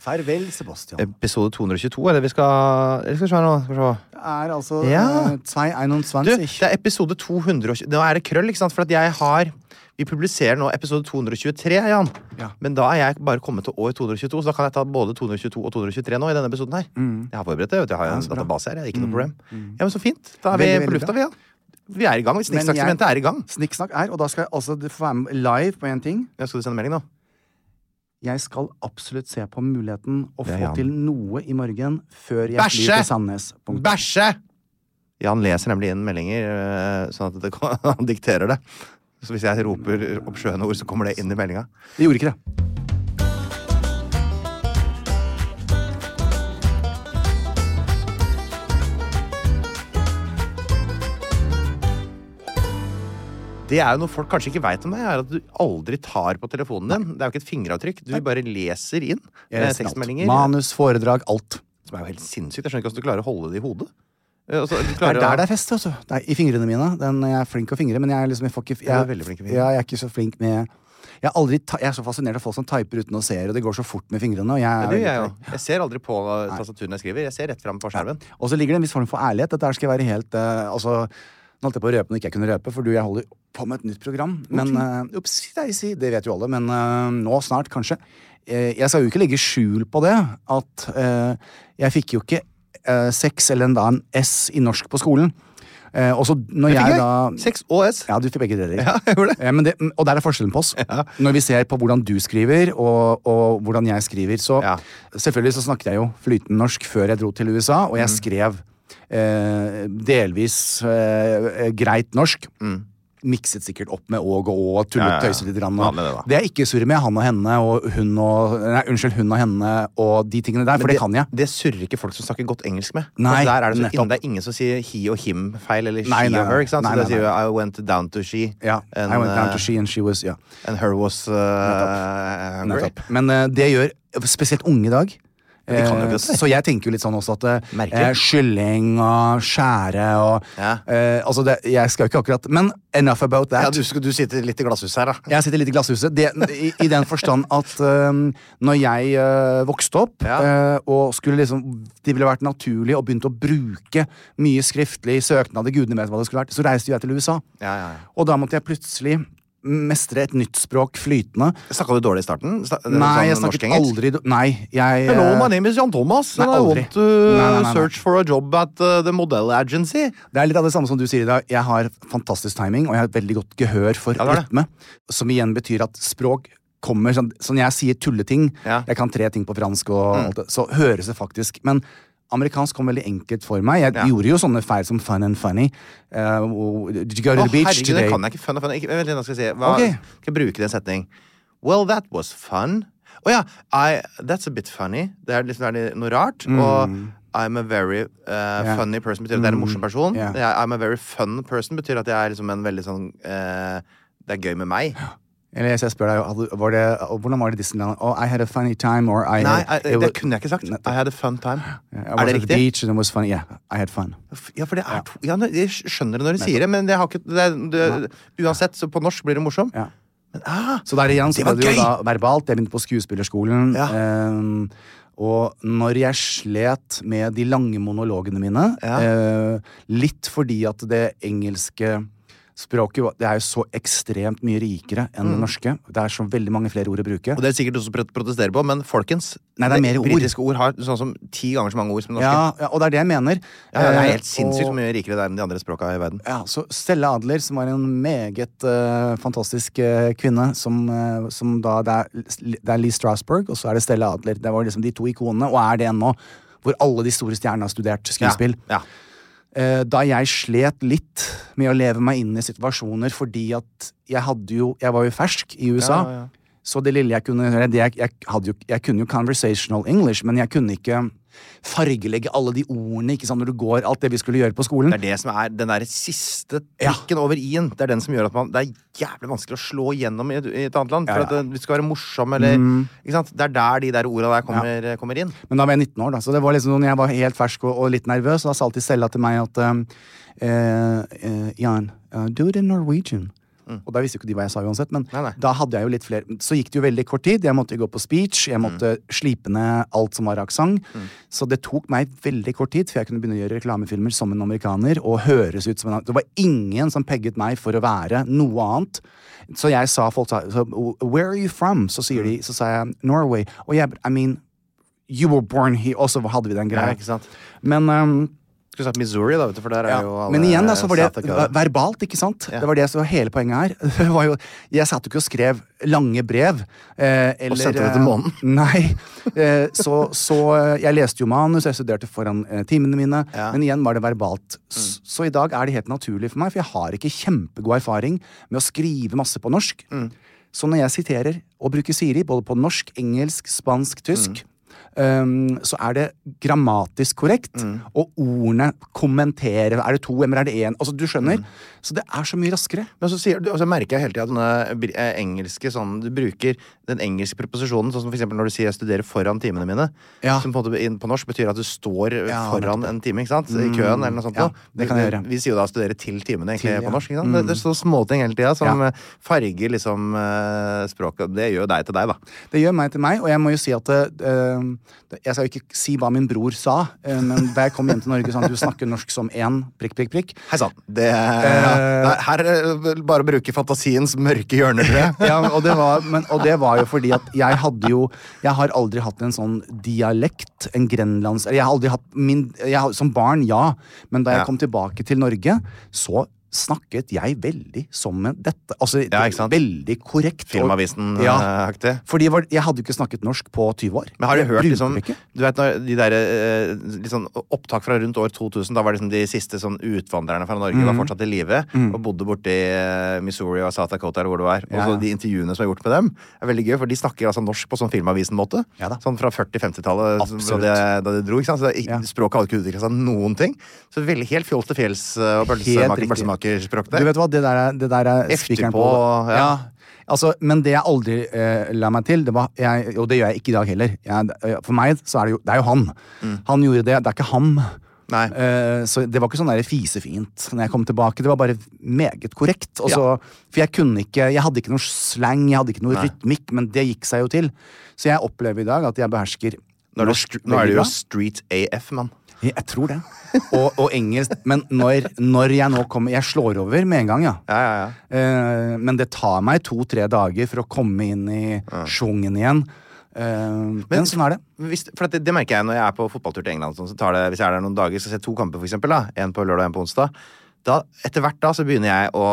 Farvel, Sebastian. episode 222, er det vi skal Eller skal vi se nå? Skal vi se. Det er altså Ja. uh, 221. Du, det er episode 220 Nå er det krøll, ikke sant? For at jeg har Vi publiserer nå episode 223, Jan. Ja. Men da er jeg bare kommet til år 222, så da kan jeg ta både 222 og 223 nå i denne episoden her. Jeg har forberedt det. vet du. Jeg har jo Mm. En. Mm. database her. Jeg. ikke noe problem. Ja, men Så fint. Da er vi på lufta, vi, ja. Vi er i gang. Men Snikksaksementet er i gang. Snikksnakk er, og da skal jeg altså få være med live på en ting. Ja, skal du sende melding nå? Jeg skal absolutt se på muligheten å få Jan. til noe i morgen før jeg Bæsje! flyr til Sandnes. Punktum. Bæsje! Jan leser nemlig inn meldinger, eh, sånn at det, kan- han dikterer det. Så hvis jeg roper opp skjønne ord, så kommer det inn i meldinga. Det gjorde ikke det. Det er jo noe folk kanskje ikke veit om deg, er at du aldri tar på telefonen din. Det er jo ikke et fingeravtrykk. Du bare leser inn alt. tekstmeldinger. Manus, foredrag, alt. Som er jo helt sinnssykt. Jeg skjønner ikke hvordan du klarer å holde det i hodet. Eh, altså, Det er der det er fest, altså. Det er I fingrene mine. Den, jeg er flink å fingre, men jeg er liksom jeg ikke, jeg, jeg, er jeg er ikke så flink med jeg aldri, jeg er så fascinert av folk som typer uten å se, og det går så fort med fingrene. Og jeg, det jeg jo. Jeg ser aldri på tastaturet når jeg skriver. Jeg ser rett fram på skjermen. Og så ligger det en viss form for ærlighet. Dette skal jeg være helt uh, Altså, nå holdt jeg på å røpe noe ikke jeg kunne røpe, for du, jeg holder på med et nytt program. Men uh, Ups, daisy, det vet jo alle, men uh, nå snart, kanskje. Uh, jeg skal jo ikke legge skjul på det, at eh, jeg fikk jo ikke eh, seks eller en, da en S i norsk på skolen. Eh, og så når jeg jeg. da Seks og S. Ja, du fikk begge deler. Ja, jeg gjorde det. Eh, men det, og der er forskjellen på oss. Når vi ser på hvordan du skriver, og, og hvordan jeg skriver, så Ja. Selvfølgelig så snakket jeg jo flytende norsk før jeg dro til USA, og Mm. jeg skrev eh, delvis eh, greit norsk. Mikset sikkert opp med åg og å, tullet, Mm. Ja. tøyset litt. grann, Vanlig det, og det er ikke surr med han og henne og hun og Nei, unnskyld, hun og henne og de tingene der, for det, det, kan jeg. Det surrer ikke folk som snakker godt engelsk med. Nei, Altså, der er det, så, det er ingen som sier he og him feil, eller she nei, og her. ikke sant? nei, så da nei, sier jo. I went down to she. Ja, and, I went down uh, to she and she was ja. and her was uh, Nettopp. Nettopp. Men uh, det gjør spesielt unge i dag. Eh, så jeg tenker jo litt sånn også at eh, eh, kylling og skjære og Ja. eh, Altså, det, jeg skal jo ikke akkurat Men enough about that. Ja, du, du sitter litt i glasshuset her, da. Jeg sitter litt i glasshuset. Det, i, I den forstand at eh, når jeg eh, vokste opp Ja. eh, og skulle liksom Det ville vært naturlig å begynne å bruke mye skriftlig søknader, gudene vet hva det skulle vært, så reiste jeg til USA. Ja, ja, ja. Og da måtte jeg plutselig mestre et nytt språk flytende. Snakka du dårlig i starten? Nei, jeg sånn snakket norsk-engelsk? aldri Nei, jeg Hello, eh, my name is Jan Thomas, Nei, I want to Nei, nei, search for a job at uh, the model agency. Det er litt av det samme som du sier i dag. Jeg har fantastisk timing, og jeg har veldig godt gehør for Ja, rytme. Som igjen betyr at språk kommer sånn sånn jeg sier tulleting, Ja. Mm. jeg kan tre ting på fransk, og alt det, så høres det faktisk Men amerikansk kom veldig enkelt for meg. Jeg Ja. gjorde jo sånne feil som fun and funny. Uh, did you go to Å, the beach herregud, today? det kan jeg ikke. Fun and funny. Ikke, vent litt, nå skal jeg si. Hva, okay. Skal jeg bruke den setning? Well, that was fun. Å ja, I, that's a bit funny. Det er liksom er noe rart. Og I'm a very uh, yeah. funny person betyr at jeg er en morsom person. Yeah. I'm a very fun person betyr at jeg er liksom en veldig sånn uh, Det er gøy med meg. Eller jeg spør deg, var det, hvordan var det Disneyland? Oh, I had a funny time, or I Nei, had, I, it det was- kunne jeg ikke sagt. I had a fun time. Yeah, Er det riktig? beach and it was fun. Yeah, I had fun. Ja, for det er to ja, Jeg skjønner det når du sier det, men det har ikke, det, det, uansett, så på norsk blir det morsom. Ja. Men, ah, Så der igjen så Det var det jo gøy! da verbalt. Jeg begynte på skuespillerskolen. Ja. ehm, og når jeg slet med de lange monologene mine, Ja. eh, litt fordi at det engelske språket det er jo så ekstremt mye rikere enn det norske. Det er så veldig mange flere ord å bruke. Mm. Og det er sikkert prot- protesterer på, men folkens Nei, det er mer ord. Britiske ord har sånn som ti ganger så mange ord som norske. Ja, ja, og det er det jeg mener. Ja, ja, det er Eh, helt sinnssykt hvor mye rikere det er enn de andre språka i verden. Ja, så Stella Adler, som var en meget uh, fantastisk uh, kvinne, som, uh, som da det er, det er Lee Strasberg, og så er det Stella Adler. Det var liksom de to ikonene, og er det ennå. Hvor alle de store stjernene har studert skuespill. Ja. Eh, da jeg slet litt med å leve meg inn i situasjoner fordi at jeg hadde jo Jeg var jo fersk i USA. Ja, ja. Så det lille jeg kunne jeg, jeg, jo, jeg kunne jo conversational English, men jeg kunne ikke fargelegge alle de ordene ikke sant, når du går alt det vi skulle gjøre på skolen. Det er det som er den der siste Ja. over i-en. Det er den som gjør at man Det er jævlig vanskelig å slå igjennom i et, i et annet land. For ja. at du skal være morsom, eller ikke sant? Det er der de der orda der kommer, kommer inn. Men da var jeg 19 år, da. Så det var liksom når jeg var helt fersk og, og litt nervøs, og da sa alltid Stella til meg at uh, eh, Jan, uh, do it in Norwegian. Og da visste jo ikke de hva jeg sa uansett, men Mm. Nei, nei. da hadde jeg jo litt flere Så gikk det jo veldig kort tid. Jeg måtte gå på speech, jeg måtte Mm. slipe ned alt som var aksent. Så det tok meg veldig kort tid før jeg kunne begynne å gjøre reklamefilmer som en amerikaner og høres ut som en Det var ingen som pegget meg for å være noe annet. Så jeg sa folk sa så, Where are you from? Så sier de, så sa jeg Norway. Og jeg I mean You were born here. Og så hadde vi den Ja, greia. sant? Men um, Skulle sagt Missouri, da, vet du, for der er ja. jo alle Men igjen, da, så var det verbalt, ikke sant? Ja. Det var det som var hele poenget her. Jo, jeg satt jo ikke og skrev lange brev. Eh, eller, sendte det til eh, månen? Nei. Eh, så, så eh, jeg leste jo manus, jeg studerte foran eh, timene mine. Ja. Mm. Men igjen var det verbalt. S- Så i dag er det helt naturlig for meg, for jeg har ikke kjempegod erfaring med å skrive masse på norsk. Mm. Så når jeg siterer og bruker Siri, både på norsk, engelsk, spansk, tysk, Mm. Um, så er det grammatisk korrekt. Mm. Og ordene kommenterer. Er det to, m-er, det én? Altså, du skjønner? Mm. Så det er så mye raskere. Men så, sier, altså, merker jeg hele tida denne eh, engelske sånn Du bruker den engelske preposisjonen, sånn som for eksempel når du sier 'jeg studerer foran timene mine'. Ja. Som på, på norsk betyr at du står Ja, foran en time, ikke sant? I køen, eller noe sånt. Ja, det kan jeg gjøre. Vi sier jo da 'studere til timene', egentlig, Til, på norsk. Ikke sant? Det, det er så småting hele tida som farger liksom eh, språket. Det gjør deg til deg, da. Det gjør meg til meg, og jeg må jo si at det- Jeg skal jo ikke si hva min bror sa, eh, men da jeg kom hjem til Norge sånn Du snakker norsk som én prikk, prikk, prikk. Hei sann. Det, det er- her er bare bruke fantasiens mørke hjørner, ja, og det, var, men, og det var jo fordi at jeg hadde jo Jeg har aldri hatt en sånn dialekt, en grenlands... Jeg har aldri hatt min jeg, Som barn, ja, men da jeg kom tilbake til Norge, så snakket jeg veldig som en dette. Altså Ja, ikke sant? veldig korrekt. og- Ja. Filmavisen-aktig. Fordi jeg, hadde jo ikke snakket norsk på 20 år. Men har du hørt liksom, du vet de der, liksom, opptak fra rundt år 2000, da var liksom de siste sånn utvandrerne fra Norge Mm. var fortsatt i live, og bodde borti eh, Missouri og South Dakota eller hvor det var. Og så ja. de intervjuene som er gjort med dem, er veldig gøy, for de snakker altså norsk på sånn Filmavisen-måte. Ja sånn fra 40-50-tallet, da, de- da de dro. ikke sant? Ja. Språket hadde ikke utvikla seg noen ting. Så veldig helt fjoll til fjells eh, og Helt pølsemaker- pølsemakerspråk Du vet hva, det der er, det der er spikeren på. ja. Altså, men det jeg aldri eh, la meg til, det var jeg, Og det gjør jeg ikke i dag heller. Jeg, eh, for meg så er det jo Det er jo han. Han gjorde det. Det er ikke ham. Eh, så det var ikke sånn der fisefint når jeg kom tilbake. Det var bare meget korrekt. Og så- For jeg kunne ikke Jeg hadde ikke noe slang, jeg hadde ikke noe Nei. rytmikk, men det gikk seg jo til. Så jeg opplever i dag at jeg behersker Nå er, norsk nå er det jo. Street AF, mann. Jeg tror det. Og, og engelsk Men når, når jeg nå kommer Jeg slår over med en gang, ja. Ja, ja, ja. Eh, men det tar meg to-tre dager for å komme inn i sjungen igjen. Eh, men, sånn er det. Hvis, for det, det merker jeg når jeg er på fotballtur til England. Sånn, så tar det, hvis jeg er der noen dager, så ser jeg to kamper, for eksempel. Da. En på lørdag og en på onsdag. Da, etter hvert da så begynner jeg å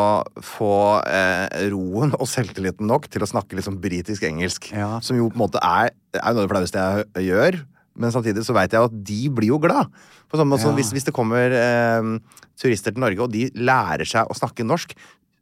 få eh, roen og selvtilliten nok til å snakke liksom britisk-engelsk. Ja. Som jo på en måte er, er noe av det flaueste jeg gjør. Men samtidig så veit jeg at de blir jo glad. På samme måte som Ja. hvis, hvis det kommer eh, turister til Norge, og de lærer seg å snakke norsk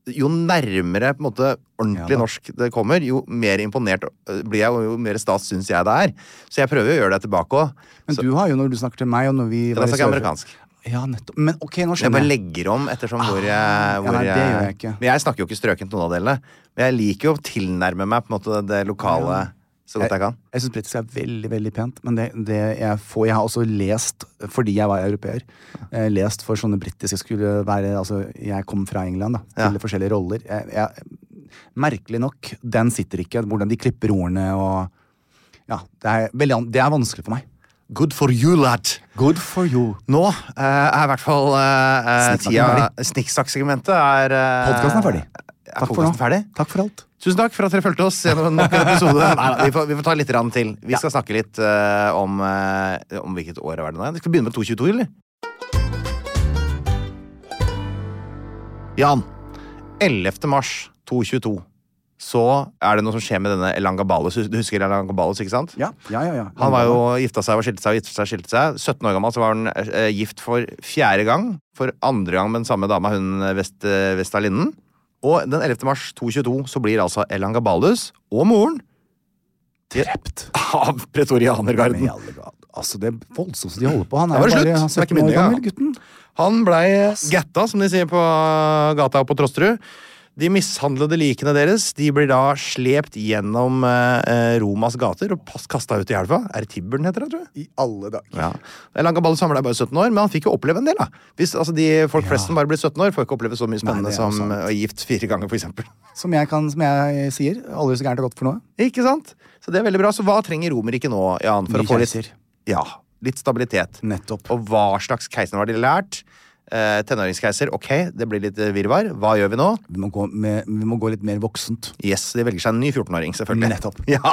jo nærmere på en måte ordentlig Ja norsk det kommer, jo mer imponert øh, blir jeg, og jo mer stas syns jeg det er. Så jeg prøver å gjøre det tilbake òg. Men du har jo, når du snakker til meg, og når vi Da snakker jeg amerikansk. Ja, nettopp. Men ok, nå Jeg Jeg bare legger om ettersom hvor jeg, ja, nei, det gjør jeg ikke. Men jeg snakker jo ikke strøkent noen av delene. Men jeg liker jo å tilnærme meg på en måte det lokale så godt jeg kan. Jeg syns britisk er veldig veldig pent, men det, det jeg får Jeg har også lest, fordi jeg var europeer, eh, lest for sånne britiske skulle være Altså, jeg kom fra England, da, til Ja. forskjellige roller. Jeg, jeg, merkelig nok, den sitter ikke. Hvordan de klipper ordene og Ja, det er, veldig, det er vanskelig for meg. Good for you, lad! Good for you. Nå eh, er i hvert fall uh, Snikksnakken tida Snikksnakk-segmentet er uh, Podkasten er ferdig. Er Takk for ferdig? Takk for alt. Tusen takk for at dere fulgte oss gjennom nok en episode. Nei, vi, får, vi får ta litt rann til. Vi skal snakke litt uh, om, uh, om hvilket år er det nå. Vi skal begynne med 222, eller? Jan. 11. mars 222 så er det noe som skjer med denne Elangabalus. Du husker Elangabalus, ikke sant? Ja, ja, ja. ja. Han var jo gifta seg og skilte seg og gifta seg og skilte seg. 17 år gammel så var han eh, gift for fjerde gang. For andre gang med den samme dama, hun Vest, Vestalinden. Og den 11. mars 222 så blir altså Elangabalus og moren drept. av pretorianergarden. Altså, det er voldsomt de holder på. Han er det bare slutt. Det er ikke 17 år gammel, gutten. Han blei gatta, som de sier på gata på Trosterud. De mishandlede likene deres de blir da slept gjennom eh, Romas gater og kasta ut i elva. Er det Tibbern heter det, tror jeg? I alle dager. Ja. Elangabalus Samla ble bare 17 år, men han fikk jo oppleve en del. da Hvis altså, de Folk flest som bare blir 17 år, får ikke oppleve så mye spennende er som eh, å gift fire ganger, for eksempel. Som jeg, kan, som jeg sier, aldri så gærent og godt for noe. Ikke sant? Så det er veldig bra. Så hva trenger Romerriket nå, Jan? For Ny å få litt, ja, litt stabilitet. Nettopp. Og hva slags keiser har de lært? Eh, tenåringskeiser, ok, det blir litt eh, virvar. Hva gjør vi nå? Vi må, gå med, vi må gå litt mer voksent. Yes, de velger seg en ny 14-åring, selvfølgelig. Nettopp. Ja,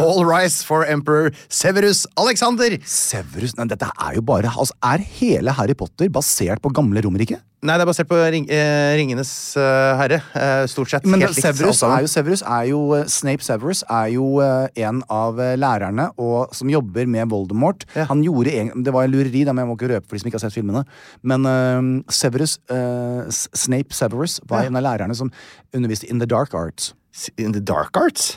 All rise for emperor Severus Alexander! Severus nei, Dette er jo bare altså, Er hele Harry Potter basert på gamle Romerike? Nei, det er basert på ring, eh, Ringenes eh, herre. eh, stort sett. Men Severus alt er jo, Severus er jo eh, Snape Severus er jo eh, en av eh, lærerne og, som jobber med Voldemort. Ja. Han gjorde en, Det var en lureri, da, men jeg må ikke røpe for de som ikke har sett filmene. Men Severus Snape Severus var Ja. en av lærerne som underviste in the dark arts. In the dark arts?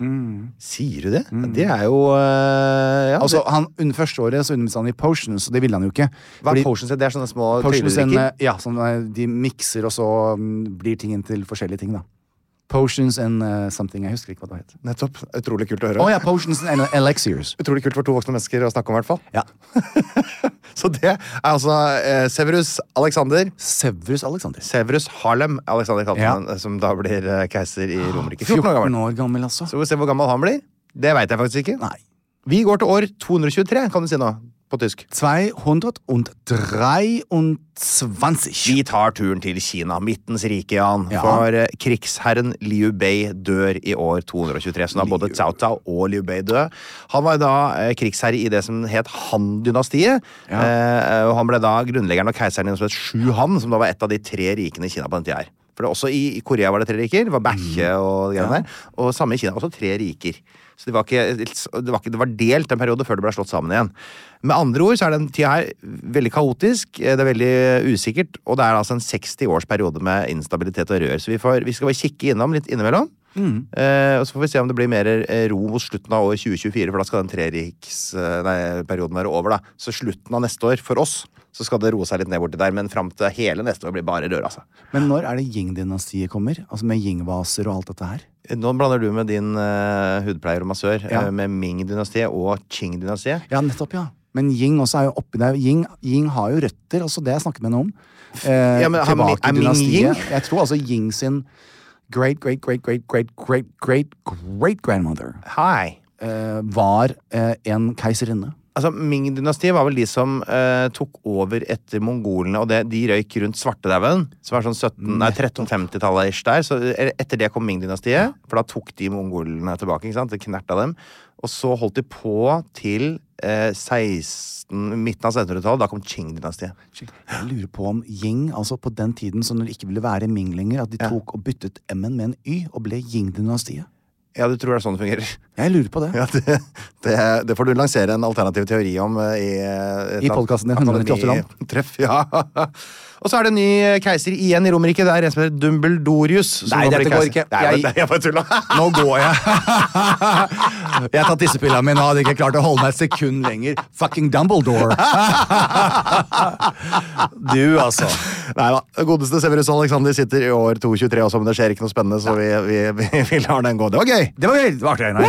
Sier du det? Det er jo eh, ja, Altså, han, Under første året så underviste han i potions, og det ville han jo ikke. Hva er potions? Det er sånne små en, ja, sånn, eh, de mikser, og så mm, blir tingen til forskjellige ting, da. Potions and uh, something. Jeg husker ikke hva det het. Nettopp. Utrolig kult å høre. høre. ja, potions and elixirs. Utrolig kult for to voksne mennesker å snakke om, i hvert fall. Ja. Så det er altså eh, Severus Alexander. Severus Alexander. Severus Harlem Alexander kalte Ja. som da blir eh, keiser i Romerike. 14 år gammel. år gammel, altså. Så vi får se hvor gammel han blir. Det veit jeg faktisk ikke. Nei. Vi går til år 223, kan du si nå, på tysk. 223. Vi tar turen til Kina, midtens rike, Jan. Ja. For eh, krigsherren Liu Bei dør i år 223. Så da både Liu. Cao Cao og Liu Bei død. Han var da eh, krigsherre i det som het Han-dynastiet. Ja. Eh, og han ble da grunnleggeren av keiseren i noe som het Shu Han, som da var et av de tre rikene i Kina på den tida her. For det, også i, Korea var det tre riker. Det var Baekje og de ja. der. Og samme i Kina. Også tre riker. Så det var, ikke, det, var ikke, det var delt en periode før det ble slått sammen igjen. Med andre ord så er den tida her veldig kaotisk, eh, det er veldig usikkert, og det er altså en 60 års periode med instabilitet og rør. Så vi, får, vi skal bare kikke innom litt innimellom. Eh, og så får vi se om det blir mer eh, ro mot slutten av år 2024, for da skal den treriksperioden være over. da. Så slutten av neste år, for oss, så skal det roe seg litt ned borti der, men fram til hele neste år blir bare rør, altså. Men når er det Ying-dynastiet kommer? Altså Med Ying-vaser og alt dette her? Nå blander du med din uh, hudpleier og massør, Ja. uh, med Ming-dynastiet og Qing-dynastiet. Ja, nettopp, ja. Men Ying også er jo oppi der. Ying, Ying har jo røtter, også det jeg snakket med henne om. Uh, Ja, men har tilbake er Ming. Ying? Jeg tror altså Ying sin great, great, great, great, great, great, great, great grandmother Hi. eh, var eh, en keiserinne. Altså, Ming-dynastiet var vel de som eh, tok over etter mongolene, og det, de røyk rundt svartedauden, som var sånn 1350-tallet ish der. Så eh, etter det kom Ming-dynastiet, for da tok de mongolene tilbake. ikke sant? Det knerta dem. Og så holdt de på til eh, 16, midten av 1700-tallet. Da kom Qing-dynastiet. Jeg lurer på om Ying, altså på den tiden så når det ikke ville være Ming lenger, at de Ja. tok og byttet M-en med en Y og ble Ying-dynastiet. Ja, du tror det er sånn det fungerer? Jeg lurer på det. Ja, det, det, det får du lansere en alternativ teori om eh, i eh, I podcasten din, 198 land. Treff, ja. Og så er det en ny eh, keiser igjen i Romerike. Det er en som heter Dumbledorius. Nei, dette går ikke. Nei, Jeg- men- jeg bare tulla. Nå går jeg. jeg har tatt disse pillene mine og hadde ikke klart å holde meg et sekund lenger. Fucking Dumbledore. du, altså. Nei da. Godeste Severus Alexander sitter i år 223 også, men det skjer ikke noe spennende, så vi, vi, vi, vi lar den gå. Det var gøy! Det var gøy. Det var artig, Einar.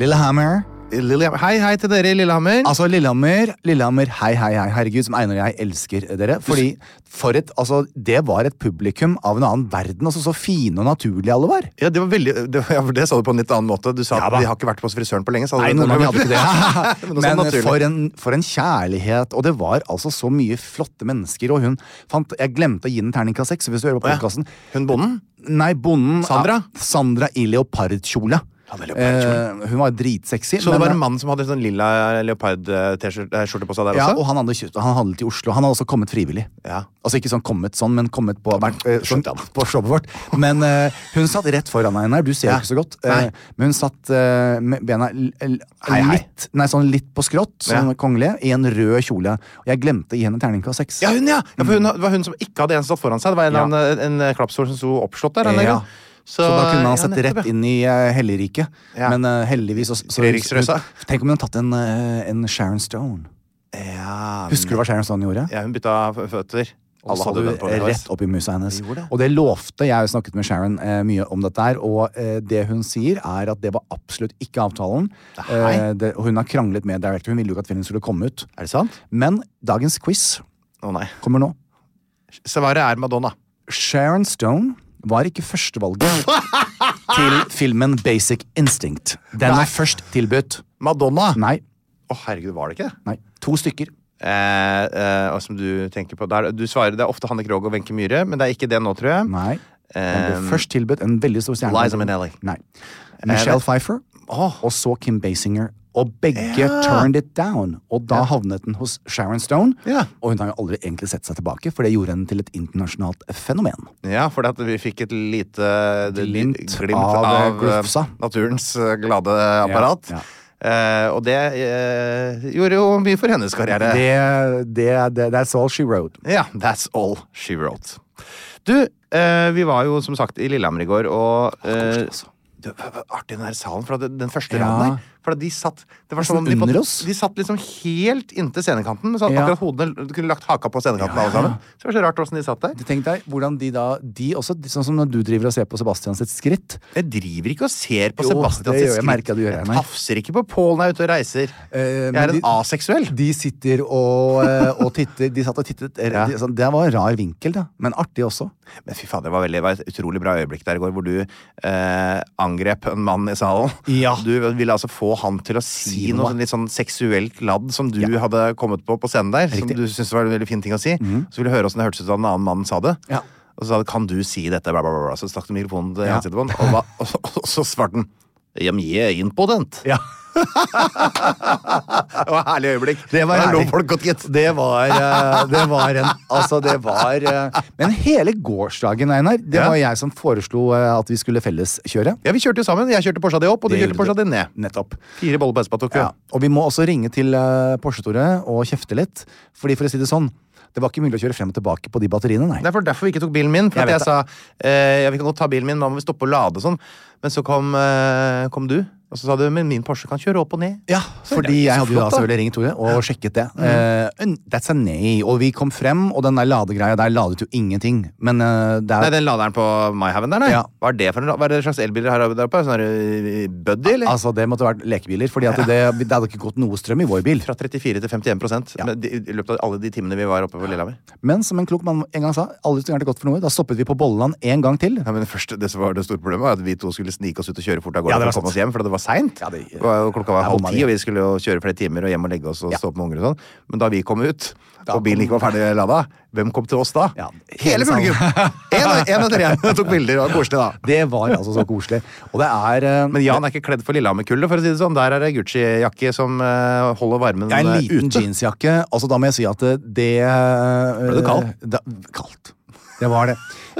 Lillehammer. Lillehammer. Hei, hei til dere i Lillehammer. Altså, Lillehammer, Lillehammer, hei, hei, hei. Herregud, som Einar og jeg elsker dere. Fordi for et, altså, Det var et publikum av en annen verden. altså Så fine og naturlige alle var. Ja, det var veldig det, ja, for det sa du på en litt annen måte. Du sa Ja at de har ikke vært på frisøren på lenge. Sa. Nei, noen ganger hadde ikke det. Men Men for en, for en kjærlighet. Og det var altså så mye flotte mennesker. Og hun fant Jeg glemte å gi den terningkast seks. Hvis du hører på Å Hun bonden? Nei, bonden Sandra? Sandra i leopardkjole. Ja. Eh, hun var dritsexy. Så det men- var en mann som hadde sånn lilla leopard-skjorte på seg der ja, også? og han hadde, han hadde i Oslo. Han hadde også kommet frivillig. Ja. Altså ikke sånn kommet sånn, men kommet på, vært, eh, sånn, på showet vårt. Men eh, hun satt rett foran deg, Einar. Du ser jo Ja. ikke så godt. Eh, men hun satt eh, med bena Hei, hei. litt Nei, sånn litt på skrått, sånn kongelig, i en rød kjole. Og jeg glemte å gi henne terningkast seks. Ja, hun, ja! ja for hun, det var hun som ikke hadde en stått foran seg. Det var en, Ja. eller annen, en, klappstol som sto oppslått der. en Ja. Gang. Så, da kunne han sett rett inn i Helleriket. Ja. Men eh, heldigvis så, så, Tenk om hun hadde tatt en, eh, en Sharon Stone. Ja, Husker du hva Sharon Stone gjorde? Ja, hun bytta føtter. Og så hadde du rett opp i musa hennes. Det. Og det lovte Jeg har snakket med Sharon eh, mye om dette her, og eh, det hun sier, er at det var absolutt ikke avtalen. Eh, det, hun har kranglet med director, hun ville jo ikke at filmen skulle komme ut. Er det sant? Men dagens quiz oh, kommer nå. Svaret er Madonna. Sharon Stone var ikke førstevalget til filmen Basic Instinct. Den Nei. var først tilbudt. Madonna? Nei. Å, herregud, var det ikke det? nei, To stykker. Eh, eh, som du tenker på der, Du svarer det er ofte Hanne Krogh og Wenche Myhre, men det er ikke det nå, tror jeg. Nei. Den ble Um, først tilbudt en veldig stor stjerne. Liza Minnelli. Nei. Michelle det- Pfeiffer Oh. og så Kim Basinger. Og begge Ja. turned it down. Og da havnet den hos Sharon Stone. Ja. Og hun har jo aldri egentlig sett seg tilbake, for det gjorde henne til et internasjonalt fenomen. Ja, for vi fikk et lite Glimt glimt av, av, eh, eh, Glufsa. naturens eh, glade apparat. Ja, Eh, og det uh, gjorde jo mye for hennes karriere. Det, det, det, that's all she wrote. Ja, that's all she wrote. Du, uh, vi var jo som sagt i Lillehammer i går, og eh, altså. artig den der salen, for den første Ja. raden der. For de satt det var som om de, på- oss. de satt liksom helt inntil scenekanten. Men så Ja. akkurat hodene kunne lagt haka på scenekanten, alle sammen. Så det var så rart åssen de satt der. Tenk deg hvordan de da De også, sånn som når du driver og ser på Sebastian sitt skritt. Jeg driver ikke og ser på Jo, Sebastian sitt jeg, du gjør, Jeg tafser ikke på Pål når jeg er ute og reiser. Uh, jeg er en de- aseksuell. De sitter og, uh, og titter De satt og tittet Ja. de, sånn, Det var en rar vinkel, da. Men artig også. Men fy faen, det var, veldig, det var et utrolig bra øyeblikk der i går, hvor du uh, angrep en mann i salen. Ja. Du ville altså få han til å si, Si noe. noe sånn litt sånn seksuelt ladd som du Ja. hadde kommet på på scenen der. Riktig. som du syntes var en veldig fin ting å si. Så ville du høre åssen det hørtes ut da en annen mann sa det. Ja. Og så sa han 'kan du si dette', bla, bla, bla. Så stakk du mikrofonen til Ja. ansiktet på han, og, hva- og, og så svarte han 'ja, jeg er impotent'. Ja. Det var et herlig øyeblikk. Det var herlig. Det var, eh, det var en Altså, det var eh, Men hele gårsdagen, Einar, det var jeg som foreslo eh, at vi skulle felleskjøre. Ja, vi kjørte jo sammen. Jeg kjørte Porscha di opp, og du kjørte Porscha di ned. Nettopp. Fire boller på Espa tok vi. Ja. Og vi må også ringe til Porsche-Tore og kjefte litt. Fordi for å si det sånn, det var ikke mulig å kjøre frem og tilbake på de batteriene, nei. Det er for derfor vi ikke tok bilen min. For Jeg jeg sa eh, vi kan godt ta bilen min, da må vi stoppe og lade og sånn. Men så kom, eh, kom du, og så sa du men min Porsche kan kjøre opp og ned. Ja, fordi jeg hadde jo da selvfølgelig ringt Tore og sjekket det. Mm. Uh, that's a nay. Og vi kom frem, og den der ladegreia der ladet jo ingenting. Men uh, det Nei, er den laderen på Myhaven der, nei. Ja. Hva er det for en, hva er det slags elbiler her der oppe? Sånn eh, Buddy, eller? Altså, det måtte vært lekebiler, fordi ja. det, det hadde ikke gått noe strøm i vår bil. Fra 34 til 51 Ja. men i løpet av alle de timene vi var oppe på Lillehammer. Men som en klok mann en gang sa, aldri så gærent det gått for noe. Da stoppet vi på Bolleland en gang til. Ja, men det, første, det som var det store problemet var at vi to skulle snike oss ut og kjøre fort av gårde Ja, for å komme oss hjem, for det var seint. Ja, det- Klokka var halv ti, og vi skulle jo kjøre flere timer og hjem og legge oss og Ja. stå opp med unger og sånn. Men da vi kom ut, Da og bilen ikke var ferdig lada, hvem kom til oss da? Ja, Hele publikum! Én etter én tok bilder. Det var koselig, da. Det var altså så koselig. Og det er eh, Men Jan er ikke kledd for Lillehammer-kullet, for å si det sånn. Der er det Gucci-jakke som eh, holder varmen Ja, en eh, liten ute. jeansjakke. Altså, da må jeg si at det, det Ble det kaldt? Da, kaldt. Det var det.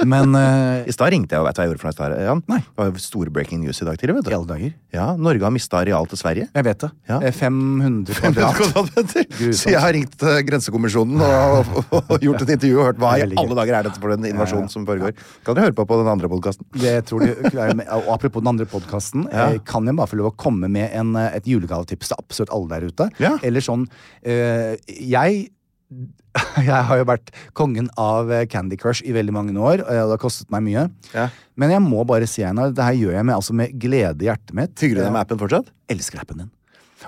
Men uh, I stad ringte jeg og vet du hva jeg gjorde for noe i stad, Jan? Nei. Det var jo store breaking news i dag tidlig, vet i du. alle dager. Ja, Norge har mista areal til Sverige. Jeg vet det. Ja. Eh, 500 kvadrat. Kvadratmeter. Så jeg har ringt uh, Grensekommisjonen og, og, og gjort et intervju og hørt hva i alle dager er dette for en invasjon Ja, ja. som foregår. Kan dere høre på på den andre podkasten? Det tror du. og apropos den andre podkasten, Ja. kan jeg bare få lov å komme med en, eh, et julegavetips til absolutt alle der ute? Ja. Eller sånn uh, Jeg jeg har jo vært kongen av eh, Candy Crush i veldig mange år, eh, og det har kostet meg mye. Ja. Men jeg må bare si Einar, det her gjør jeg med, altså med glede i hjertet mitt. Hygger du deg med appen fortsatt? elsker appen din.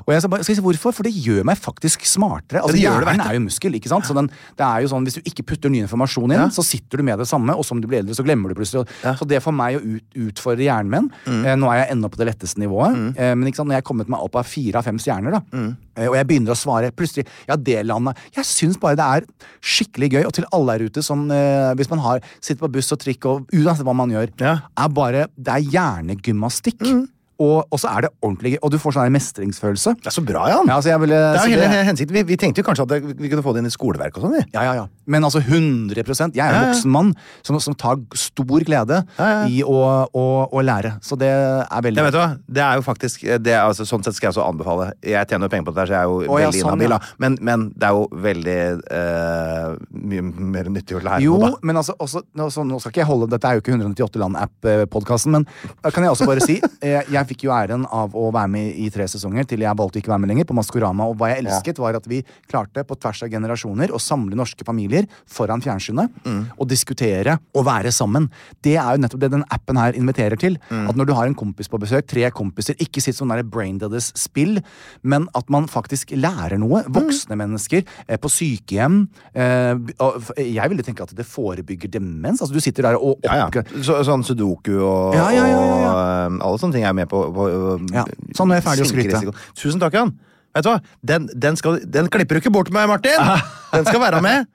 Og jeg skal, bare, skal si hvorfor? For det gjør meg faktisk smartere. Altså, Hjernen er jo muskel. ikke sant? Så den, det er jo sånn, Hvis du ikke putter ny informasjon inn, Ja. så sitter du med det samme, og som du blir eldre, så glemmer du plutselig. Så det for meg å ut, utfordre hjernen min Mm. eh, Nå er jeg ennå på det letteste nivået, eh, men ikke sant, når jeg er kommet meg opp av fire av fem stjerner, da, Mm. eh, og jeg begynner å svare plutselig Ja, det landet Jeg syns bare det er skikkelig gøy, og til alle der ute som eh, Hvis man har, sitter på buss og trikk og uansett hva man gjør, Ja. er bare Det er hjernegymnastikk. Og, og så er det ordentlig og du får sånn mestringsfølelse. Det er så bra, Jan! Ja, altså ville, det er jo hele det- hensikten. Vi, vi tenkte jo kanskje at det, vi kunne få det inn i skoleverk og sånn. ja, ja, ja. Men altså 100 Jeg er en Ja, ja. voksen mann som, som tar stor glede Ja, i å, å, å lære. Så det er veldig vet du hva? Det er jo faktisk det altså, Sånn sett skal jeg også anbefale. Jeg tjener jo penger på dette, der, så jeg er jo Å, veldig sånn, inhabil. Men, men det er jo veldig uh, mye mer nyttig å lære Jo, på, da. men altså, også, altså, nå skal ikke jeg holde Dette er jo ikke 198 land-app-podkasten, men da kan jeg også bare si eh, Jeg fikk jo æren av å være med i tre sesonger til jeg valgte ikke å være med lenger, på Maskorama. Og hva jeg elsket, var at vi klarte på tvers av generasjoner å samle norske familier foran fjernsynet og diskutere og være sammen. Det er jo nettopp det den appen her inviterer til. At når du har en kompis på besøk, tre kompiser, ikke sitt sånn der braindeaders spill men at man faktisk lærer noe. Voksne mennesker eh, på sykehjem. Eh, jeg ville tenke at det forebygger demens. Altså Du sitter der og Ja, ja. Så, sånn sudoku og, Ja, og um, alle sånne ting er med på. På Ja, sånn er jeg ferdig å skryte. Tusen takk, Jan. Vet du hva? Den, den, skal, den klipper du ikke bort med, Martin! Den skal være med.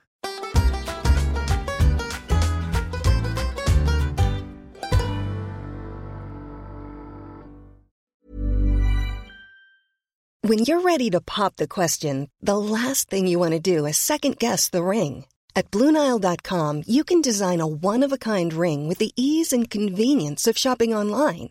When you're ready to pop the question, the last thing you want to do is second guess the ring. At Bluenile.com, you can design a one of a kind ring with the ease and convenience of shopping online.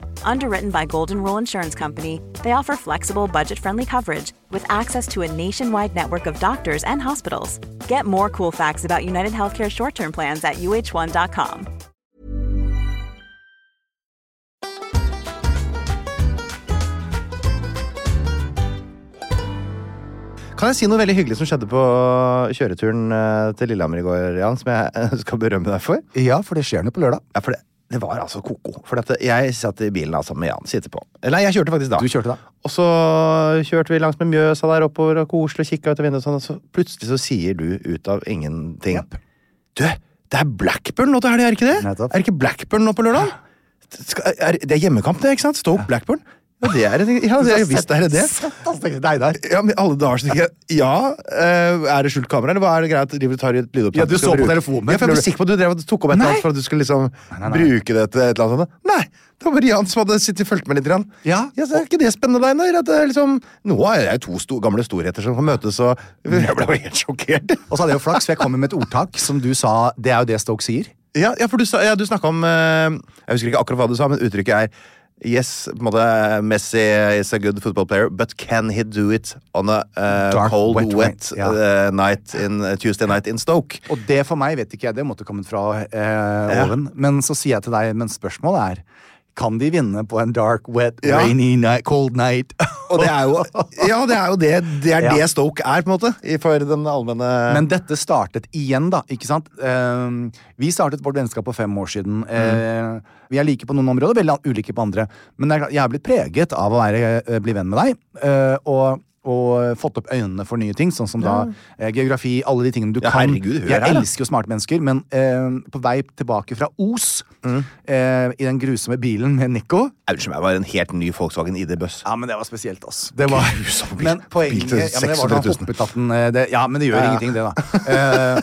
Underwritten by Golden Rule Insurance Company, they offer flexible, budget friendly coverage with access to a nationwide network of doctors and hospitals. Get more cool facts about United Healthcare short term plans at uh1.com. Kan jeg si noe veldig hyggelig som skjedde på kjøreturen eh, til Lillehammer i går, Jan, som jeg skal berømme deg for? Ja, for det skjer noe på lørdag. Ja, for det, det var altså ko-ko. For at jeg satt i bilen altså, med Jan, sitter på. Nei, jeg kjørte faktisk da. Du kjørte da? Og så kjørte vi langs med Mjøsa der oppover og koselig og kikka ut av vinduet, og sånn, og så plutselig så sier du ut av ingenting yep. Du, det er Blackburn nå til helga, er det ikke det? Nettopp. Er det ikke Blackburn nå på lørdag? Ja. er, det er hjemmekamp, det, ikke sant? Stoke Blackburn. Ja, det er det. Ja, det, visst er det det. Ja, men alle dager så tenker jeg Ja, eh, er det skjult kamera, eller hva er det greit? Driver du tar i et lydopptak? Ja, du så på telefonen. Ja, for jeg ble sikker på at du drev og tok opp et eller annet for at du skulle liksom nei, nei. bruke det til et eller annet sånt. Nei! Det var bare Jan som hadde sittet og fulgt med litt. Grann. Ja. så er ikke det spennende, Einar? At det er liksom, nå er det to sto, gamle storheter som kan møtes, og jeg ble jo helt sjokkert. Og så hadde jeg jo flaks, for jeg kom med et ordtak som du sa Det er jo det Stoke sier. Ja, ja for du, ja, du snakka om eh, Jeg husker ikke akkurat hva du sa, men uttrykket er Yes, på en måte Messi is a good football player, but can he do it on a uh, Dark, cold, wet wet, ja. eh, night in uh, Tuesday night in Stoke? Og det for meg vet ikke jeg, det måtte kommet fra oven. Men så sier jeg til deg, men spørsmålet er kan de vinne på en dark, wet, Ja. rainy night, cold night? Og det er jo Ja, det er jo det Det er Ja. det Stoke er, på en måte, for den allmenne Men dette startet igjen, da. ikke sant? Eh, vi startet vårt vennskap for fem år siden. Eh, vi er like på noen områder, veldig ulike på andre. Men jeg er blitt preget av å være, eh, bli venn med deg. Uh, og og fått opp øynene for nye ting, sånn som da eh, geografi, alle de tingene du Ja, kan. herregud, jeg her, elsker jo smarte mennesker, men eh, på vei tilbake fra Os, Mm. eh, i den grusomme bilen med Nico Unnskyld meg, var en helt ny Volkswagen ID-buss. Ja, men det var spesielt, ass. Det var, bil. men poenget ja, men det var da hoppet at den eh, det, Ja, men det gjør Ja, ja. ingenting, det, da. Eh,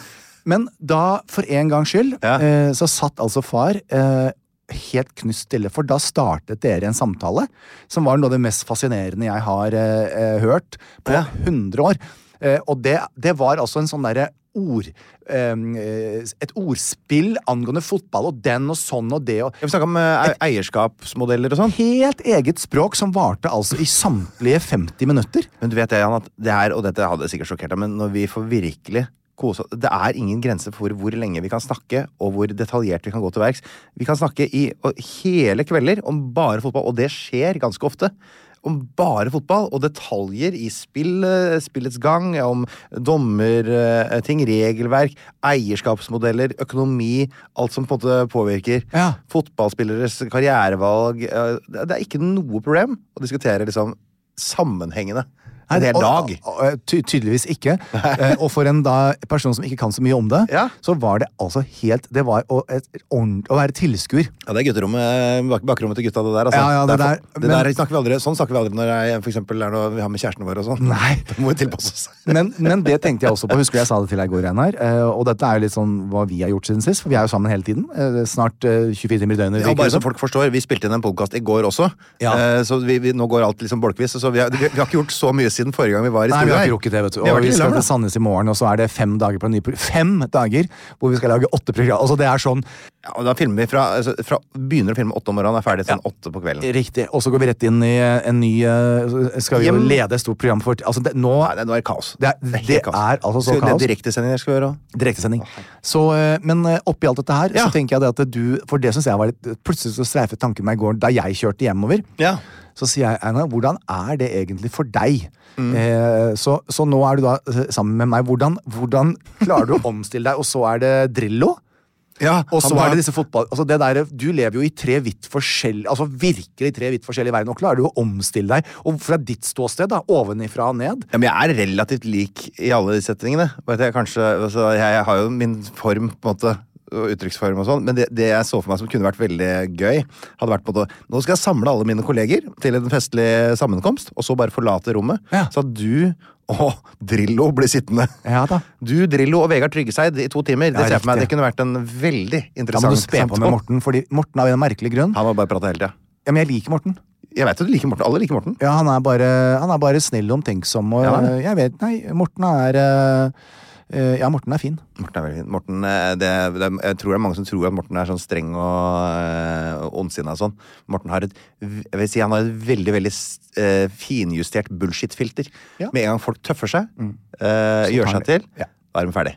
men da, for en gangs skyld, Ja. eh, så satt altså far eh, helt knust stille, for da startet dere en samtale som var noe av det mest fascinerende jeg har eh, eh, hørt på Ja. 100 år. Eh, og det, det var altså en sånn derre ord eh, Et ordspill angående fotball og den og sånn og det og Vi snakka om eh, e- eierskapsmodeller og sånn. Helt eget språk som varte altså i samtlige 50 minutter. Men du vet det, Jan, at det her, og dette hadde sikkert sjokkert deg, men når vi får virkelig kose oss Det er ingen grense for hvor lenge vi kan snakke, og hvor detaljert vi kan gå til verks. Vi kan snakke i hele kvelder om bare fotball, og det skjer ganske ofte. Om bare fotball og detaljer i spill, eh, spillets gang, om dommerting, regelverk, eierskapsmodeller, økonomi, alt som på en måte påvirker Ja. fotballspilleres karrierevalg. eh, det er ikke noe problem å diskutere liksom sammenhengende en hel dag. og- ty tydeligvis ikke. Eh, og for en da, person som ikke kan så mye om det, Ja. så var det altså helt Det var å, et, å være tilskuer. Ja, det er gutterommet, bak bakrommet til gutta, det der. Altså. Ja, ja, det der, det men- der snakker vi aldri, sånn snakker vi aldri når jeg, for eksempel, er noe vi har med kjærestene våre og sånn. Nei. Må vi tilpasse oss. Men, men det tenkte jeg også på. Husker jeg sa det til deg i går, Einar? Eh, og dette er jo litt sånn hva vi har gjort siden sist, for vi er jo sammen hele tiden. Eh, snart eh, 24 timer i døgnet. Ja, bare så folk forstår, Vi spilte inn en podkast i går også, så vi, vi, nå går alt liksom bolkvis. Så vi har, vi har ikke gjort så mye siden forrige gang vi var i Nei, vi har ikke rukket det, vet du. Og vi skal til Sandnes i morgen, og så er det fem dager på en ny program. Fem dager hvor vi skal lage åtte program. Altså, det er sånn Ja, og da filmer vi fra, altså, fra Begynner å filme åtte om morgenen og er ferdig sånn åtte på kvelden. riktig. Og så går vi rett inn i en ny eh, Skal vi jo lede et stort program for Altså, det, nå Nei, det, nå er det kaos. Det er- det kaos. er altså så Skal kaos. Det er direktesendinger skal vi gjøre òg. Direktesending. Så, eh, men eh, oppi alt dette her, Ja. så tenker jeg det at du For det syns jeg var litt Plutselig så streifet tanken meg i går da jeg kjørte hjemover. Ja. Så sier jeg, Einar, hvordan er det egentlig for deg? Mm. Eh, så, så nå er du da eh, sammen med meg. Hvordan, hvordan klarer du å omstille deg? Og så er det Drillo? Ja, Og så er det disse fotball... Altså det der, du lever jo i tre vidt forskjellige Altså virkelig tre vidt forskjellige verden, Og klarer du å omstille deg? Og fra ditt ståsted, da, ovenifra og ned Ja, men jeg er relativt lik i alle de settingene. Jeg, kanskje, altså, jeg, jeg har jo min form, på en måte, og uttrykksform og sånn, men det, det jeg så for meg som kunne vært veldig gøy, hadde vært på at Nå skal jeg samle alle mine kolleger til en festlig sammenkomst, og så bare forlate rommet. Ja. Så at du og Drillo blir sittende. Ja da. Du, Drillo og Vegard Tryggeseid i to timer. Det Ja, ser jeg for meg, det kunne vært en veldig interessant Da må du spe på med. Morten, fordi Morten av en merkelig grunn Han må bare prate hele tida. Ja, men jeg liker Morten. Jeg vet at du liker Morten. Alle liker Morten. Ja, han er bare, han er bare snill og omtenksom, og Ja, jeg vet Nei, Morten er eh, Ja, Morten er fin. Morten er veldig fin. Morten, eh, det, det, jeg tror det er mange som tror at Morten er sånn streng og uh, ondsinna og sånn. Morten har et jeg vil si han har et veldig veldig eh, finjustert bullshit-filter. Ja. Med en gang folk tøffer seg, mm. øh, gjør seg til, Ja. da er de ferdig.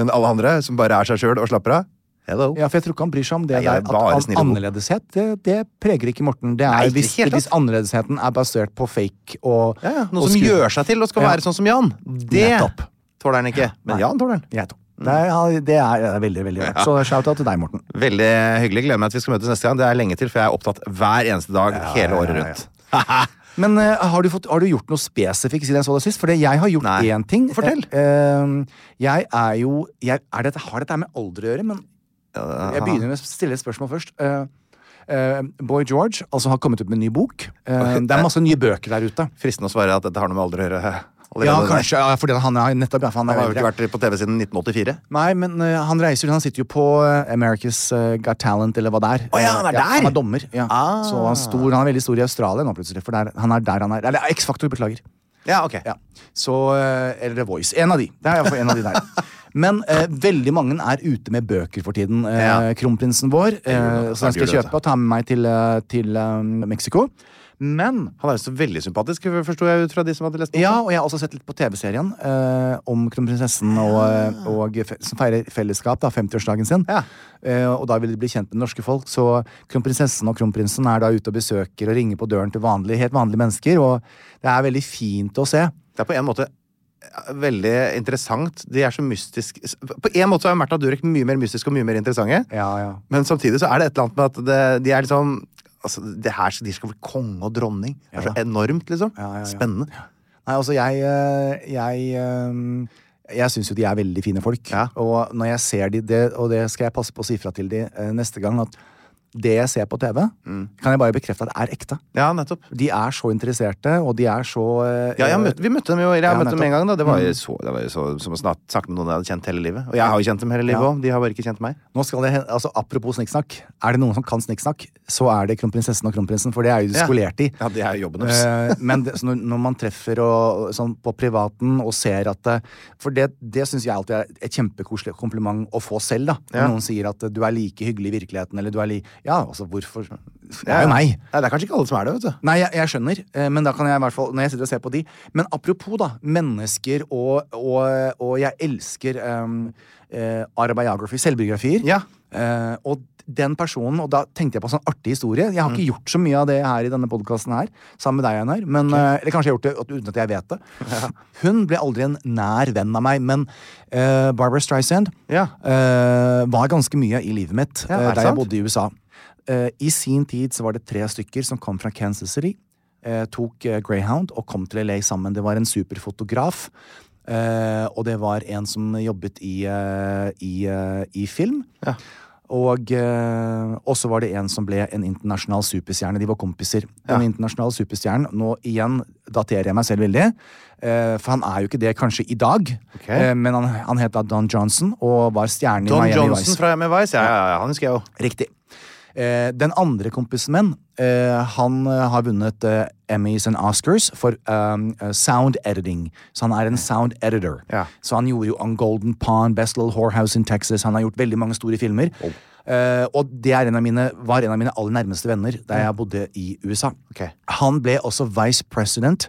Men alle andre som bare er seg sjøl og slapper av Hello. Ja, for jeg tror ikke han bryr seg om det Nei, er der. At an annerledeshet, det, det preger ikke Morten. Det Nei, er ikke i hvis, hvis annerledesheten er basert på fake og Ja, ja. Noe og som gjør seg til og skal Ja. være sånn som Jan. Det Nettopp. Tåler han ikke. Men Nei. Jan tåler han. Jeg tåler. er, det er, det er veldig, veldig rart. Så shout-out til deg, Morten. Veldig hyggelig. Gleder meg til vi skal møtes neste gang. Det er lenge til, for jeg er opptatt hver eneste dag hele året ja, ja. rundt. Men uh, har, du fått, har du gjort noe spesifikt siden jeg så deg sist? For jeg har gjort Nei. én ting. Fortell. Eh, jeg er jo jeg, er dette, Har dette med alder å gjøre? Men jeg begynner med å stille et spørsmål først. Uh, Boy George altså har kommet ut med en ny bok. Det er masse nye bøker der ute. Fristende å svare at dette har noe med alder å gjøre. Ja, kanskje, ja, fordi han er nettopp ja, han Han har jo ikke vært på TV siden 1984. Nei, men uh, han reiser Han sitter jo på eh, America's eh, Got Talent, eller hva det er. Oh, ja, han er der! han er dommer. Ja. Ah. Så han, stor, han er veldig stor i Australia nå, plutselig. For der, han er der han er. Eller X-Faktor, beklager. Ja, ok. Ja. Så, eller The Voice. En av de. Det er iallfall en av de der. Men eh, veldig mange er ute med bøker for tiden. Eh, Ja. Kronprinsen vår. Eh, så den skal jeg kjøpe og ta med meg til, til um, Mexico. Men Han er jo så veldig sympatisk, forsto jeg ut fra de som hadde lest boka. ja, og jeg har også sett litt på TV-serien eh, om kronprinsessen og, Ah. og som feirer fellesskap, da, 50-årsdagen sin. Ja. Eh, og da vil de bli kjent med det norske folk. Så kronprinsessen og kronprinsen er da ute og besøker og ringer på døren til vanlige, helt vanlige mennesker. Og det er veldig fint å se. Det er på en måte veldig interessant. De er så mystiske På en måte er Märtha Durek mye mer mystisk og mye mer interessante. Ja, ja. Men samtidig så er det et eller annet med at det, de er liksom Altså, det her, De skal bli konge og dronning. Det er så enormt, liksom. Spennende. Nei, altså, jeg eh, Jeg, eh, jeg syns jo de er veldig fine folk. Ja. Og når jeg ser de, det, og det skal jeg passe på å si fra til de eh, neste gang, at det jeg ser på TV, Mm. kan jeg bare bekrefte at er ekte. Ja, nettopp. De er så interesserte, og de er så eh, Ja, møtte, vi møtte dem jo jeg Ja, møtte dem en gang. da Det var jo så, det var jo så som å snakke med noen jeg hadde kjent hele livet. Og jeg har jo kjent dem hele livet Ja. De har bare ikke kjent meg. Nå skal det, altså Apropos snikksnakk. Er det noen som kan snikksnakk, så er det kronprinsessen og kronprinsen, for det er jo de skolert i. Ja, det er jo jobben deres. Eh, men det, så når, man treffer og, sånn på privaten og ser at For det, det syns jeg alltid er et kjempekoselig kompliment å få selv. da Når Ja. noen sier at eh, du er like hyggelig i virkeligheten, eller du er li... Ja, altså hvorfor Det er jo meg. Nei, det er kanskje ikke alle som er det, vet du. Nei, jeg, jeg skjønner, eh, men da kan jeg i hvert fall Når jeg sitter og ser på de Men apropos, da. Mennesker og, og, og jeg elsker um, uh, autobiography, selvbiografier. Ja. Uh, og den personen, og da tenkte jeg på en sånn artig historie. Jeg har Mm. ikke gjort så mye av det her i denne podkasten her, sammen med deg, Einar. Men, eh, eller kanskje jeg har gjort det uten at jeg vet det. Hun ble aldri en nær venn av meg, men uh, Barbara Streisand Ja. uh, var ganske mye i livet mitt Ja, eh, er da jeg bodde i USA. Eh, I sin tid så var det tre stykker som kom fra Kansas City. eh, tok eh, Greyhound og kom til LA sammen. Det var en superfotograf. og det var en som jobbet i, i, i film. Ja. Og eh, så var det en som ble en internasjonal superstjerne. De var kompiser. Ja. internasjonale superstjernen Nå igjen daterer jeg meg selv veldig. eh, for han er jo ikke det kanskje i dag. Okay. Eh, men han, han het da Don Johnson og var stjerne i Miami Johnson Vice. fra Miami Vice. Ja, ja, ja, han husker jeg jo. Riktig. Eh, den andre kompisen min, eh, han eh, har vunnet Emmys and Oscars for um, eh, sound editing. Så han er en sound editor. Ja. Så han gjorde jo On Golden Pond, Best Little Whorehouse in Texas. Han har gjort veldig mange store filmer. Eh, og det er en av mine, var en av mine aller nærmeste venner da jeg bodde i USA. Okay. Han ble også vice president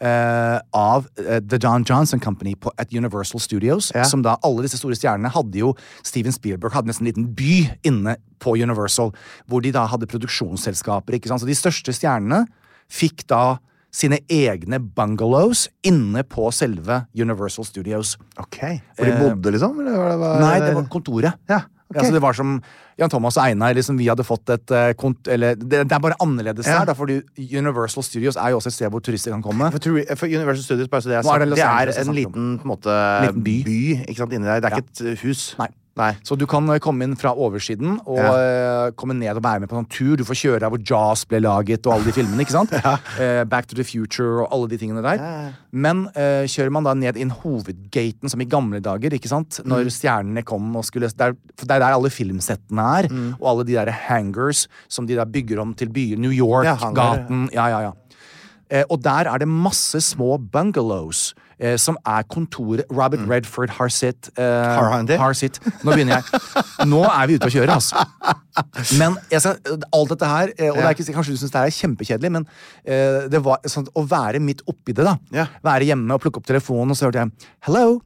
eh, av eh, The John Johnson Company på, at Universal Studios. Ja. Som da alle disse store stjernene hadde jo Steven Spielberg hadde nesten en liten by inne på Universal, hvor de da hadde produksjonsselskaper. ikke sant? Så de største stjernene fikk da sine egne bungalows inne på selve Universal Studios. Ok. Hvor de bodde, liksom? Eller var det, var, Eh, Nei, det var kontoret. Ja, ok. altså det var som Jan Thomas og Einar, liksom vi hadde fått et eh, kont... Eller det, det er bare annerledes Ja. der, da, fordi Universal Studios er jo også et sted hvor turister kan komme. For, for Universal Studios, bare så det er sagt, det det er en liten, på en måte, Liten by. ikke sant, inni der. Det er Ja. ikke et hus. Nei. Nei. Så du kan eh, komme inn fra oversiden og Ja. eh, komme ned og være med på en sånn tur. Du får kjøre der hvor Jaws ble laget og alle de filmene. ikke sant? Eh, Back to the Future og alle de tingene der. Men eh, kjører man da ned inn hovedgaten som i gamle dager, ikke sant? Når Mm. stjernene kom og skulle der, For det er der alle filmsettene er. Mm. Og alle de der hangers som de da bygger om til byer. New Ja, York-gaten. Ja, ja, ja. Eh, og der er det masse små bungalows. Eh, som er kontoret Robert Redford. Eh, Mm. Har han det? har sitt. Nå begynner jeg. Nå er vi ute å kjøre, altså. Men skal, alt dette her, eh, og det ikke, kanskje du syns det er kjempekjedelig, men eh, det var sånn å være midt oppi det, da. Ja. Være hjemme og plukke opp telefonen, og så hørte jeg Hello.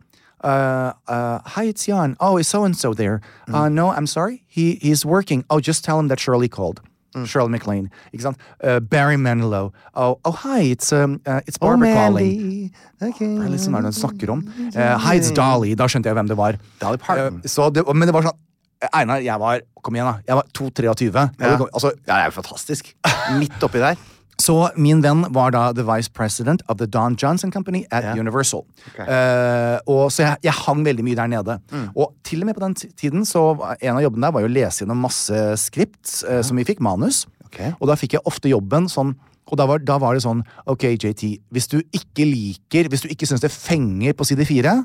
Uh, uh, hi, it's Jan. Oh, is so and so there? Uh, no, I'm sorry. He he's working. Oh, just tell him that Shirley called. Shirley MacLaine. Ikke sant? Uh, Barry Manilow. Oh, oh, hi, it's um, uh, it's Barbara calling. Okay. Er sånn er det hun snakker om. Uh, Hi, it's Dolly. Da skjønte jeg hvem det var. Dolly Parton. Uh, så det, men det var sånn Einar, jeg var Kom igjen, da. Jeg var 2-23. Ja. Altså, Ja, det er jo fantastisk. Midt oppi der. Så min venn var da the vice president of the Don Johnson Company at yeah. Universal. Okay. Uh, og Så jeg, jeg hang veldig mye der nede. Mm. Og til og med på den tiden så en av jobbene der var jo å lese gjennom masse skript eh, som vi fikk, manus. Okay. Og da fikk jeg ofte jobben sånn og da var, da var det sånn Ok, JT, hvis du ikke liker Hvis du ikke syns det fenger på side fire,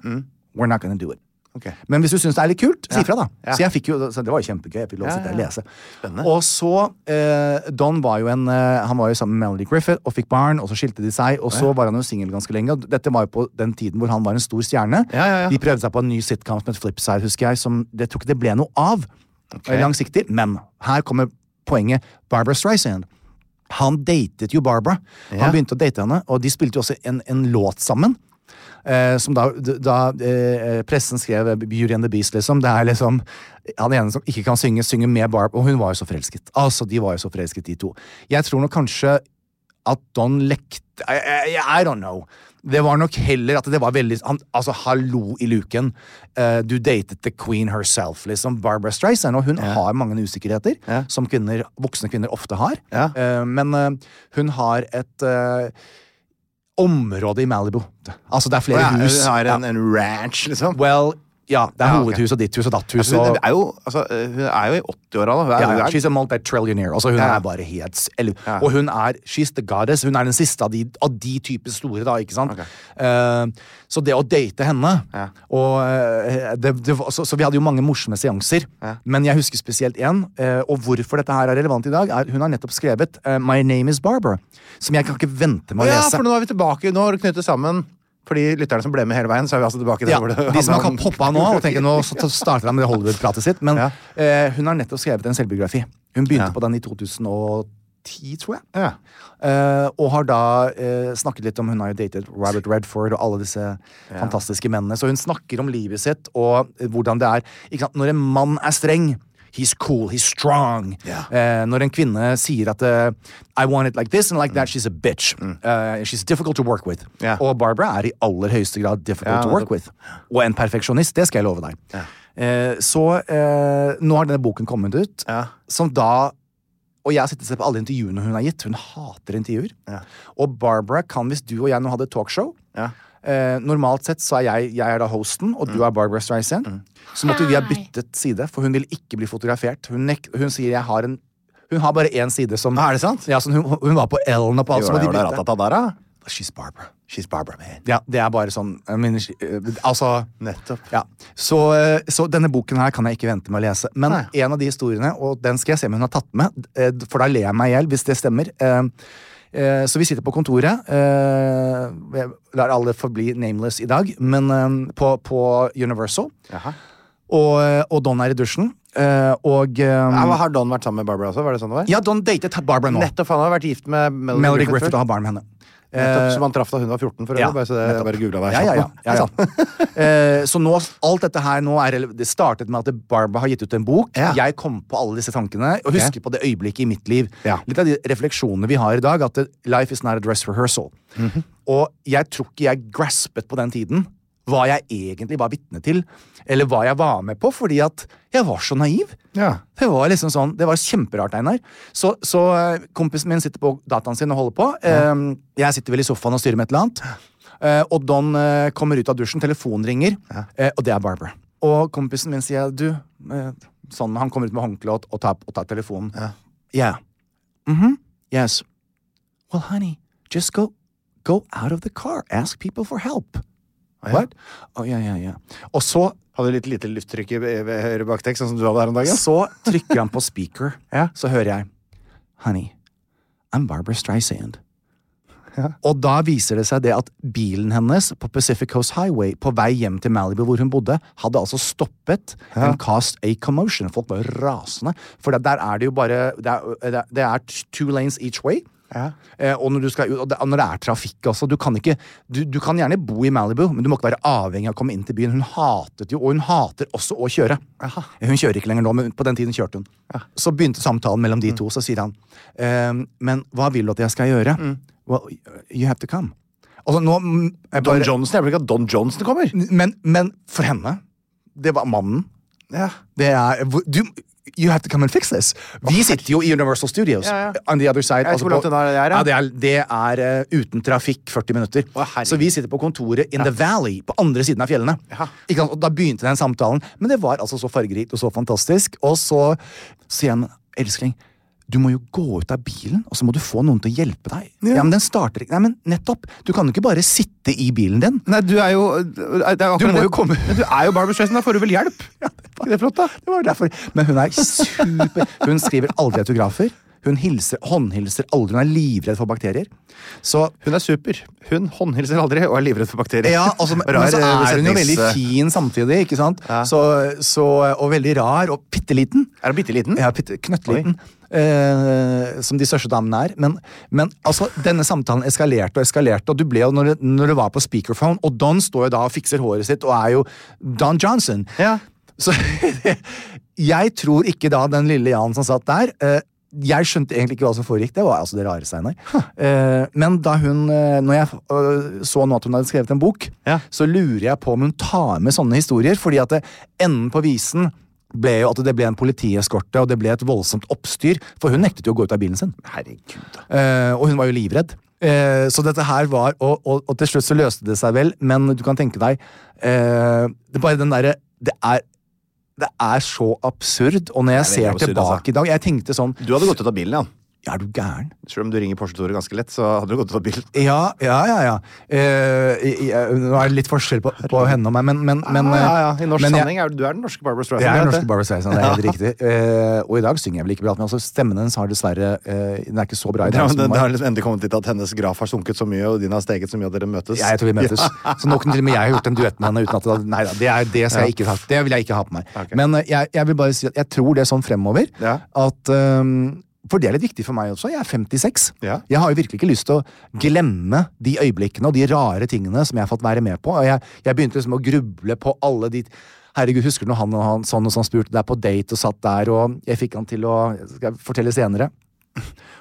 we're not gonna do it. Ok. Men hvis du syns det er litt kult, si ifra, da. Ja. Så jeg fikk jo, så det var jo kjempegøy. Jeg fikk lov å sitte og lese. Spennende. Og så eh, Don var jo en eh, Han var jo sammen med Melody Griffith og fikk barn, og så skilte de seg. Og så var han jo singel ganske lenge. Og dette var jo på den tiden hvor han var en stor stjerne. De prøvde seg på en ny sitcom som het Flipside, husker jeg, som det tror ikke det ble noe av. Okay. Langsiktig. Men her kommer poenget. Barbara Streisand. Han datet jo Barbara. Ja. Han begynte å date henne, og de spilte jo også en, en låt sammen. Eh, som da, da eh, pressen skrev Beauty and the Beast, liksom. Det er liksom Han ene som ikke kan synge, synger med Barb, og hun var jo så forelsket. Altså, De var jo så forelsket, de to. Jeg tror nok kanskje at Don lekte I, I, I don't know. Det var nok heller at det var veldig han, Altså, hallo i luken. Uh, du datet the queen herself, liksom. Barbara Streisand. Og hun har mange usikkerheter, Ja. som kvinner, voksne kvinner ofte har. Ja. Uh, men uh, hun har et eh, område i Malibu. Altså, det er flere hus. Har en, en ranch, liksom. Well, ja, det er Ja, hovedhus og ditt hus og datt hus. Altså, hun, er jo, altså, hun er jo i 80-åra, da. Ja, ja, she's a multi-trillionaire. Altså, hun Ja. er bare helt Ja. Og hun er She's the goddess. Hun er den siste av de, av de typer store, da, ikke sant? Okay. Uh, så det å date henne og, eh, det, det, så, så vi hadde jo mange morsomme seanser. Men jeg husker spesielt én. Uh, og hvorfor dette her er relevant i dag, er hun har nettopp skrevet uh, My Name Is Barbara. Som jeg kan ikke vente med Å lese. ja, for nå er vi tilbake. Nå har du knyttet sammen. For de lytterne som ble med hele veien, så er vi altså tilbake der Ja, hvor det de som har kan poppe av nå og tenker nå så starter han med det Hollywood-pratet sitt. Men Ja. eh, hun har nettopp skrevet en selvbiografi. Hun begynte Ja. på den i 2010, tror jeg. Ja. Eh, og har da eh, snakket litt om Hun har jo datet Robert Redford og alle disse fantastiske mennene. Så hun snakker om livet sitt og hvordan det er. Når en mann er streng He's cool, he's strong. Yeah. Uh, når en kvinne sier at uh, I want it like this and like that, she's a bitch. Eh, she's difficult to work with. Yeah. Og Barbara er i aller høyeste grad difficult yeah, to work with. Og en perfeksjonist, det skal jeg love deg. Så nå har denne boken kommet ut, som da Og jeg har sittet og sett på alle intervjuene hun har gitt. Hun hater intervjuer. Og Barbara kan, hvis du og jeg nå hadde talkshow Ja. Eh, Normalt sett så er jeg, jeg er da hosten, og Mm. du er Barbara Streisand. Så måtte vi ha byttet side, for hun vil ikke bli fotografert. Hun, nek hun sier jeg har en Hun har bare én side som Ah, er det sant? Ja, sånn, hun, hun var på Ellen og på alt, så må de bytte. der, da? She's Barbara. She's Barbara, man. Ja, det er bare sånn mean, she- eh, Altså Nettopp. ja. så, eh, så denne boken her kan jeg ikke vente med å lese. Men Nei. en av de historiene, og den skal jeg se om hun har tatt med, eh, for da ler jeg meg i hjel hvis det stemmer. Eh, eh, Så vi sitter på kontoret. eh, Jeg lar alle forbli nameless i dag, men eh, på, på Universal. Og, eh, og Don er i dusjen. eh, Og eh, Ja, har Don vært sammen med Barbara også? Var det sånn det var? Ja, Don datet Barbara nå. Nettopp, han har vært gift med Melody, Melody Griffith. Griffith og har barn med henne. Nettopp, Eh, som han traff da hun var 14, for øvrig. ja, bare så det, jeg bare googla det. Ja, ja, ja. ja, ja. Eh, så nå, alt dette her nå er Det startet med at Barbara har gitt ut en bok. Jeg kom på alle disse tankene og husker på det øyeblikket i mitt liv. Litt av de refleksjonene vi har i dag, at life is not a dress rehearsal. Mhm. Og jeg tror ikke jeg graspet på den tiden hva jeg egentlig var vitne til, eller hva jeg var med på, fordi at jeg var så naiv. Ja. Det var liksom sånn, det var kjemperart, Einar. Så, så eh, kompisen min sitter på dataen sin og holder på. Ja. Jeg sitter vel i sofaen og styrer med et eller annet. Eh, og Don eh, kommer ut av dusjen, telefonen ringer, ja. og det er Barbara. Og kompisen min sier du Sånn, Han kommer ut med håndkle og, og, tar, og tar telefonen. Yeah. -hmm. Yes. Well, honey, just go, go out of the car. Ask people for help. What? Oh, ja, ja, ja. Og så Hadde litt lite lufttrykk i høyre baktekst, sånn som du hadde her om dagen. så trykker han på speaker. Ja. Så hører jeg Honey, I'm Barbara Streisand. Og da viser det seg det at bilen hennes på Pacific Coast Highway på vei hjem til Malibu, hvor hun bodde, hadde altså stoppet en cast a commotion. Folk var rasende. For der er det jo bare Det det er- det er two lanes each way. Ja. Eh, og når, du skal, og det, og når det er trafikk også Du kan, ikke, du, du kan gjerne bo i Malibu, men du må ikke være avhengig av å komme inn til byen. Hun hatet jo, og hun hater også å kjøre. Hun kjører ikke lenger nå, men på den tiden kjørte hun. Så begynte samtalen mellom de to, så sier han ehm, Men hva vil du at jeg skal gjøre? Well, you have to come. Altså, nå, mm, jeg Don Johnson, Jeg vil ikke at Don Johnson kommer! men, men for henne Det var mannen. Ja. Det er du, You have to come and fix this. Vi sitter jo i Universal Studios. Ja, ja. On the other side. Langt på- det er, ja. det er, det er uh, uten trafikk 40 minutter. Å, så vi sitter på kontoret in the valley, på andre siden av fjellene. Og da begynte den samtalen. Men det var altså så fargerikt og så fantastisk. Og så sier han, elskling, du må jo gå ut av bilen, og så må du få noen til å hjelpe deg. Ja, men den starter ikke. Nei, men nettopp. Du kan jo ikke bare sitte i bilen din. Nei, du er jo er Du må jo komme- Men du er jo Barbara Streisand, da får du vel hjelp? Ja, det var det flott, da? Det var derfor. Men hun er super Hun skriver aldri autografer. Hun hilser, håndhilser aldri. Hun er livredd for bakterier. Så Hun er super. Hun håndhilser aldri og er livredd for bakterier. ja, altså, men, Rar, men så eh, er hun jo veldig fin samtidig, ikke sant? Ja. Så, så, og veldig rar, og bitte liten. Er hun bitte liten? Ja, bitte, knøttliten. Eh, som de største damene er. Men, men altså, denne samtalen eskalerte og eskalerte, og du ble jo, når når du var på speakerphone, og Don står jo da og fikser håret sitt og er jo Don Johnson. Ja. Så jeg tror ikke da den lille Jan som satt der eh, Jeg skjønte egentlig ikke hva som foregikk. Det var altså det rare, Steinar. Eh, men da hun eh, Når jeg øh, så nå at hun hadde skrevet en bok, Ja. så lurer jeg på om hun tar med sånne historier. Fordi at det, enden på visen ble jo at det ble en politieskorte, og det ble et voldsomt oppstyr. For hun nektet jo å gå ut av bilen sin. Herregud. Eh, og hun var jo livredd. Eh, så dette her var og, og, og til slutt så løste det seg vel, men du kan tenke deg eh, Det er bare den derre Det det er så absurd, og når jeg er ser absurd, tilbake altså. i dag Jeg tenkte sånn Du hadde gått ut av bilen, ja. Er du gæren? Selv om du ringer Porsche-Tore ganske lett, så hadde du gått ut av bilen. Ja, ja, ja. ja. Eh, i- i- nå er det litt forskjell på, på henne og meg, men, men, men ja, ja, ja. I norsk men sammenheng er du, du er den norske Barbara Streisand. Jeg er den norske. Barbara Streisand, det er helt riktig. Eh, og i dag synger jeg vel ikke bra, men altså, stemmen hennes har dessverre eh, Den er ikke så bra i dag. Ja, det, har liksom endelig kommet dit at hennes graf har sunket så mye, og din har steget så mye at dere møtes. Ja, jeg tror vi møtes. Så kunne til og med jeg har gjort en duett med henne uten at det, Nei da, det, er, det, skal jeg ikke det vil jeg ikke ha på meg. Okay. Men eh, jeg, jeg vil bare si at jeg tror det er sånn fremover at ehm, For det er litt viktig for meg også. Jeg er 56. Ja. Jeg har jo virkelig ikke lyst til å glemme de øyeblikkene og de rare tingene som jeg har fått være med på. Og jeg, jeg begynte liksom å gruble på alle de Herregud, husker du når han og han sånn og sånn spurte deg på date og satt der, og jeg fikk han til å Skal jeg fortelle senere?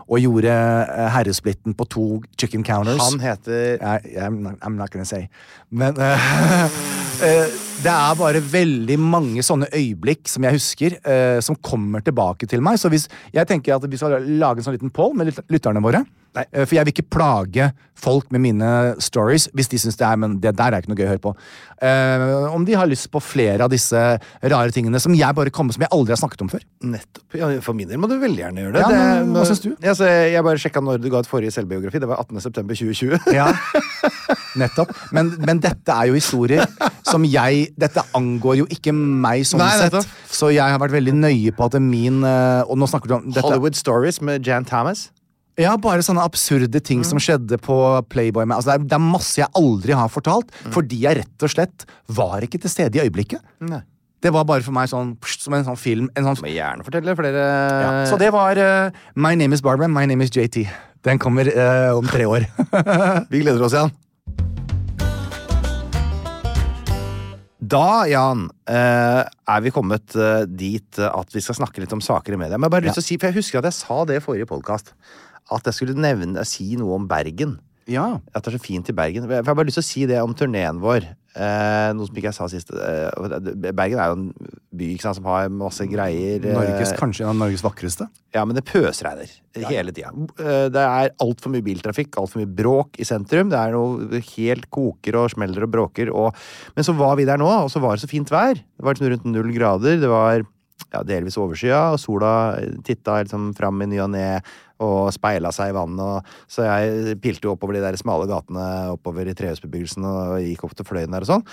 Og gjorde eh, herresplitten på to chicken counters. Han heter I, I'm, not, I'm not gonna say. Men uh, uh, det er bare veldig mange sånne øyeblikk som jeg husker, uh, som kommer tilbake til meg. Så hvis, jeg tenker at vi skal lage en sånn liten poll med lytterne våre. Nei. Eh, For jeg vil ikke plage folk med mine stories hvis de syns det er Men det der er ikke noe gøy å høre på. Uh, om de har lyst på flere av disse rare tingene som jeg bare kommer som jeg aldri har snakket om før. Nettopp. Ja, for min del må du veldig gjerne gjøre det. Ja, det men hva synes du? Ja, så jeg bare sjekka når du ga ut forrige selvbiografi. Det var 18.9.2020. Ja, nettopp. Men, men dette er jo historier som jeg Dette angår jo ikke meg sånn Nei, sett. nettopp. Så jeg har vært veldig nøye på at min uh, Og nå snakker du om dette, Hollywood Stories med Jan Thomas. Ja, bare sånne absurde ting Mm. som skjedde på Playboy. med- Altså, det, er, det er masse jeg aldri har fortalt, Mm. fordi jeg rett og slett var ikke til stede i øyeblikket. Nei. Det var bare for meg sånn pst, som en sånn film. En sånn, gjerne fortelle flere ja. Så det var uh, My name is Barbara, my name is JT. Den kommer uh, om tre år. Vi gleder oss, Jan. Da, Jan, eh, er vi kommet dit at vi skal snakke litt om saker i media. Men jeg bare lyst til å si, for jeg husker at jeg sa det i forrige podkast. At jeg skulle nevne, si noe om Bergen. ja. At det er så fint i Bergen. For Jeg har bare lyst til å si det om turneen vår. Eh, noe som ikke jeg sa sist. Eh, Bergen er jo en by ikke sant, som har masse greier. eh, Norges, kanskje en av Norges vakreste. ja, men det pøsregner hele tida. Det er altfor mye biltrafikk, altfor mye bråk i sentrum. Det er noe helt koker og smeller og bråker. Og... Men så var vi der nå, og så var det så fint vær. Det var liksom rundt null grader. Det var ja, delvis overskya, og sola titta liksom fram i ny og ne og speila seg i vannet. Så jeg pilte jo oppover de der smale gatene oppover i trehusbebyggelsen og gikk opp til Fløyen der og sånn.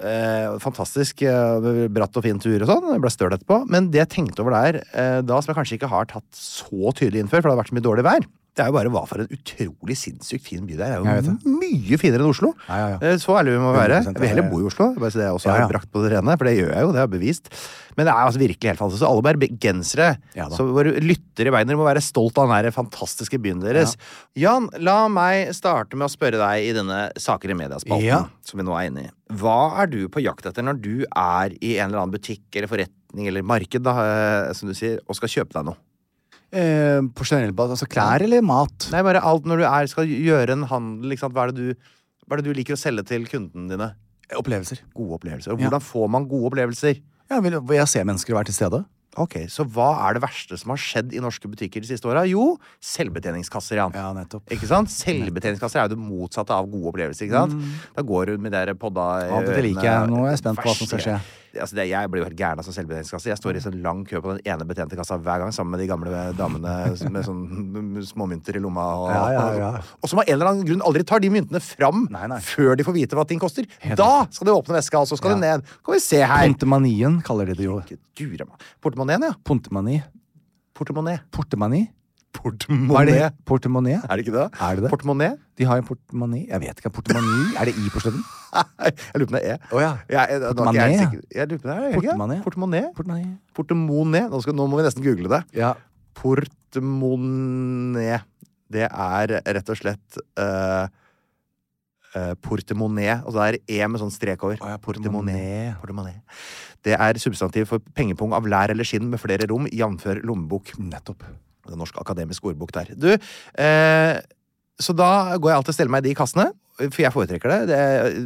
Eh, fantastisk eh, bratt og fin tur og sånn. Jeg ble støl etterpå. Men det jeg tenkte over der eh, da, som jeg kanskje ikke har tatt så tydelig inn før, for det har vært så mye dårlig vær, det er jo bare hva for en utrolig sinnssykt fin by det er. Det er jo mye finere enn Oslo. Ja, ja, ja. Eh, Så ærlig vi må være. 100% Jeg vil heller bo i Oslo. Bare så det også er brakt på det rene, for det gjør jeg jo. Det er bevist. Men det er altså virkelig helt fantastisk. Så alle bergensere, Ja så våre lyttere i dere må være stolt av den fantastiske byen deres. Jan, la meg starte med å spørre deg i denne Saker i mediaspalten, som vi nå er inne i. Hva er du på jakt etter når du er i en eller annen butikk eller forretning eller marked, da, eh, som du sier, og skal kjøpe deg noe? Eh, på generell basis, altså klær eller mat? Nei, bare alt når du er, skal gjøre en handel? Hva er det du, hva er det du liker å selge til kundene dine? Opplevelser. Gode opplevelser. Og Ja. hvordan får man gode opplevelser? Ja, vil, vil jeg se mennesker være til stede? Ok, Så hva er det verste som har skjedd i norske butikker de siste åra? Jo, selvbetjeningskasser, Jan. Ja, nettopp. Ikke sant? Selvbetjeningskasser er jo det motsatte av gode opplevelser. ikke sant? Da går du med de podda Ja, dette liker jeg. Nå er jeg spent på hva som skal skje. Altså det, jeg blir jo helt gæren av sånn selvbetjeningskasse. Jeg står i sånn lang kø på den ene betjente kassa hver gang sammen med de gamle damene med sånn småmynter i lomma. Og, Ja, ja, ja. og som av en eller annen grunn aldri tar de myntene fram Nei, nei. før de får vite hva ting koster. Helt da skal de åpne veska, og så skal de ned. Kan vi se her. Pontemanien kaller de det jo. Portemoneen, ja. Pontemani. Portemonee. Portemani? Hva er? Portemonnaie? Er det ikke det? Er det det? Portemonee? De har jo portemani. Jeg vet ikke. Portemani? Er det i på slutten? jeg lurer på om det er E. Oh, ja. Jeg, jeg, er lurer på det. er. Portemonee. Portemani. Portemonee. Nå, skal, nå må vi nesten google det. Ja. Portemonee. Det er rett og slett uh, portemonee. Og det er E med sånn strek over. Oh, ja, portemonee. portemonee. Det er substantiv for pengepung av lær eller skinn med flere rom, jf. lommebok. Nettopp. Norsk akademisk ordbok der. Du, eh, så da går jeg alltid og steller meg i de kassene. For jeg foretrekker det. det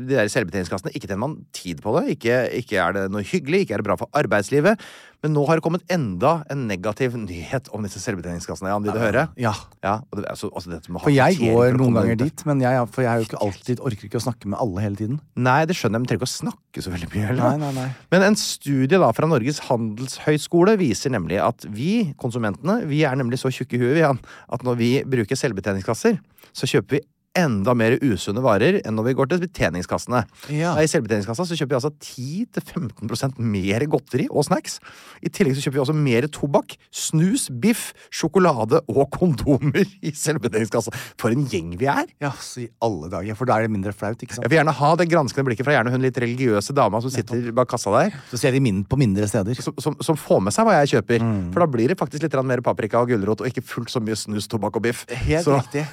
de der selvbetjeningskassene. Ikke tjener man tid på det. Ikke, ikke er det noe hyggelig. Ikke er det bra for arbeidslivet. Men nå har det kommet enda en negativ nyhet om disse selvbetjeningskassene. Jan, vil du høre? Ja. Ja, og det, altså, altså For jeg går noen ganger dit, men jeg, for jeg er ikke alltid, orker ikke å snakke med alle hele tiden. Nei, det skjønner jeg, men trenger ikke å snakke så veldig mye heller. Nei, nei, nei. Men en studie da fra Norges handelshøyskole viser nemlig at vi, konsumentene, vi er nemlig så tjukke i huet vi, Jan, at når vi bruker selvbetjeningskasser, så kjøper vi enda mer usunne varer enn når vi går til betjeningskassene. Ja. I selvbetjeningskassa så kjøper vi altså 10-15% mer godteri og snacks. I tillegg så kjøper vi også mer tobakk, snus, biff, sjokolade og kondomer i selvbetjeningskassa. For en gjeng vi er! Ja, så i alle dager. For da er det mindre flaut, ikke sant? Jeg vil gjerne ha det granskende blikket fra gjerne hun litt religiøse dama som sitter bak kassa der. Så ser de min på mindre steder. som, som, som får med seg hva jeg kjøper. Mm. For da blir det faktisk litt mer paprika og gulrot, og ikke fullt så mye snus, tobakk og biff. Helt så, riktig.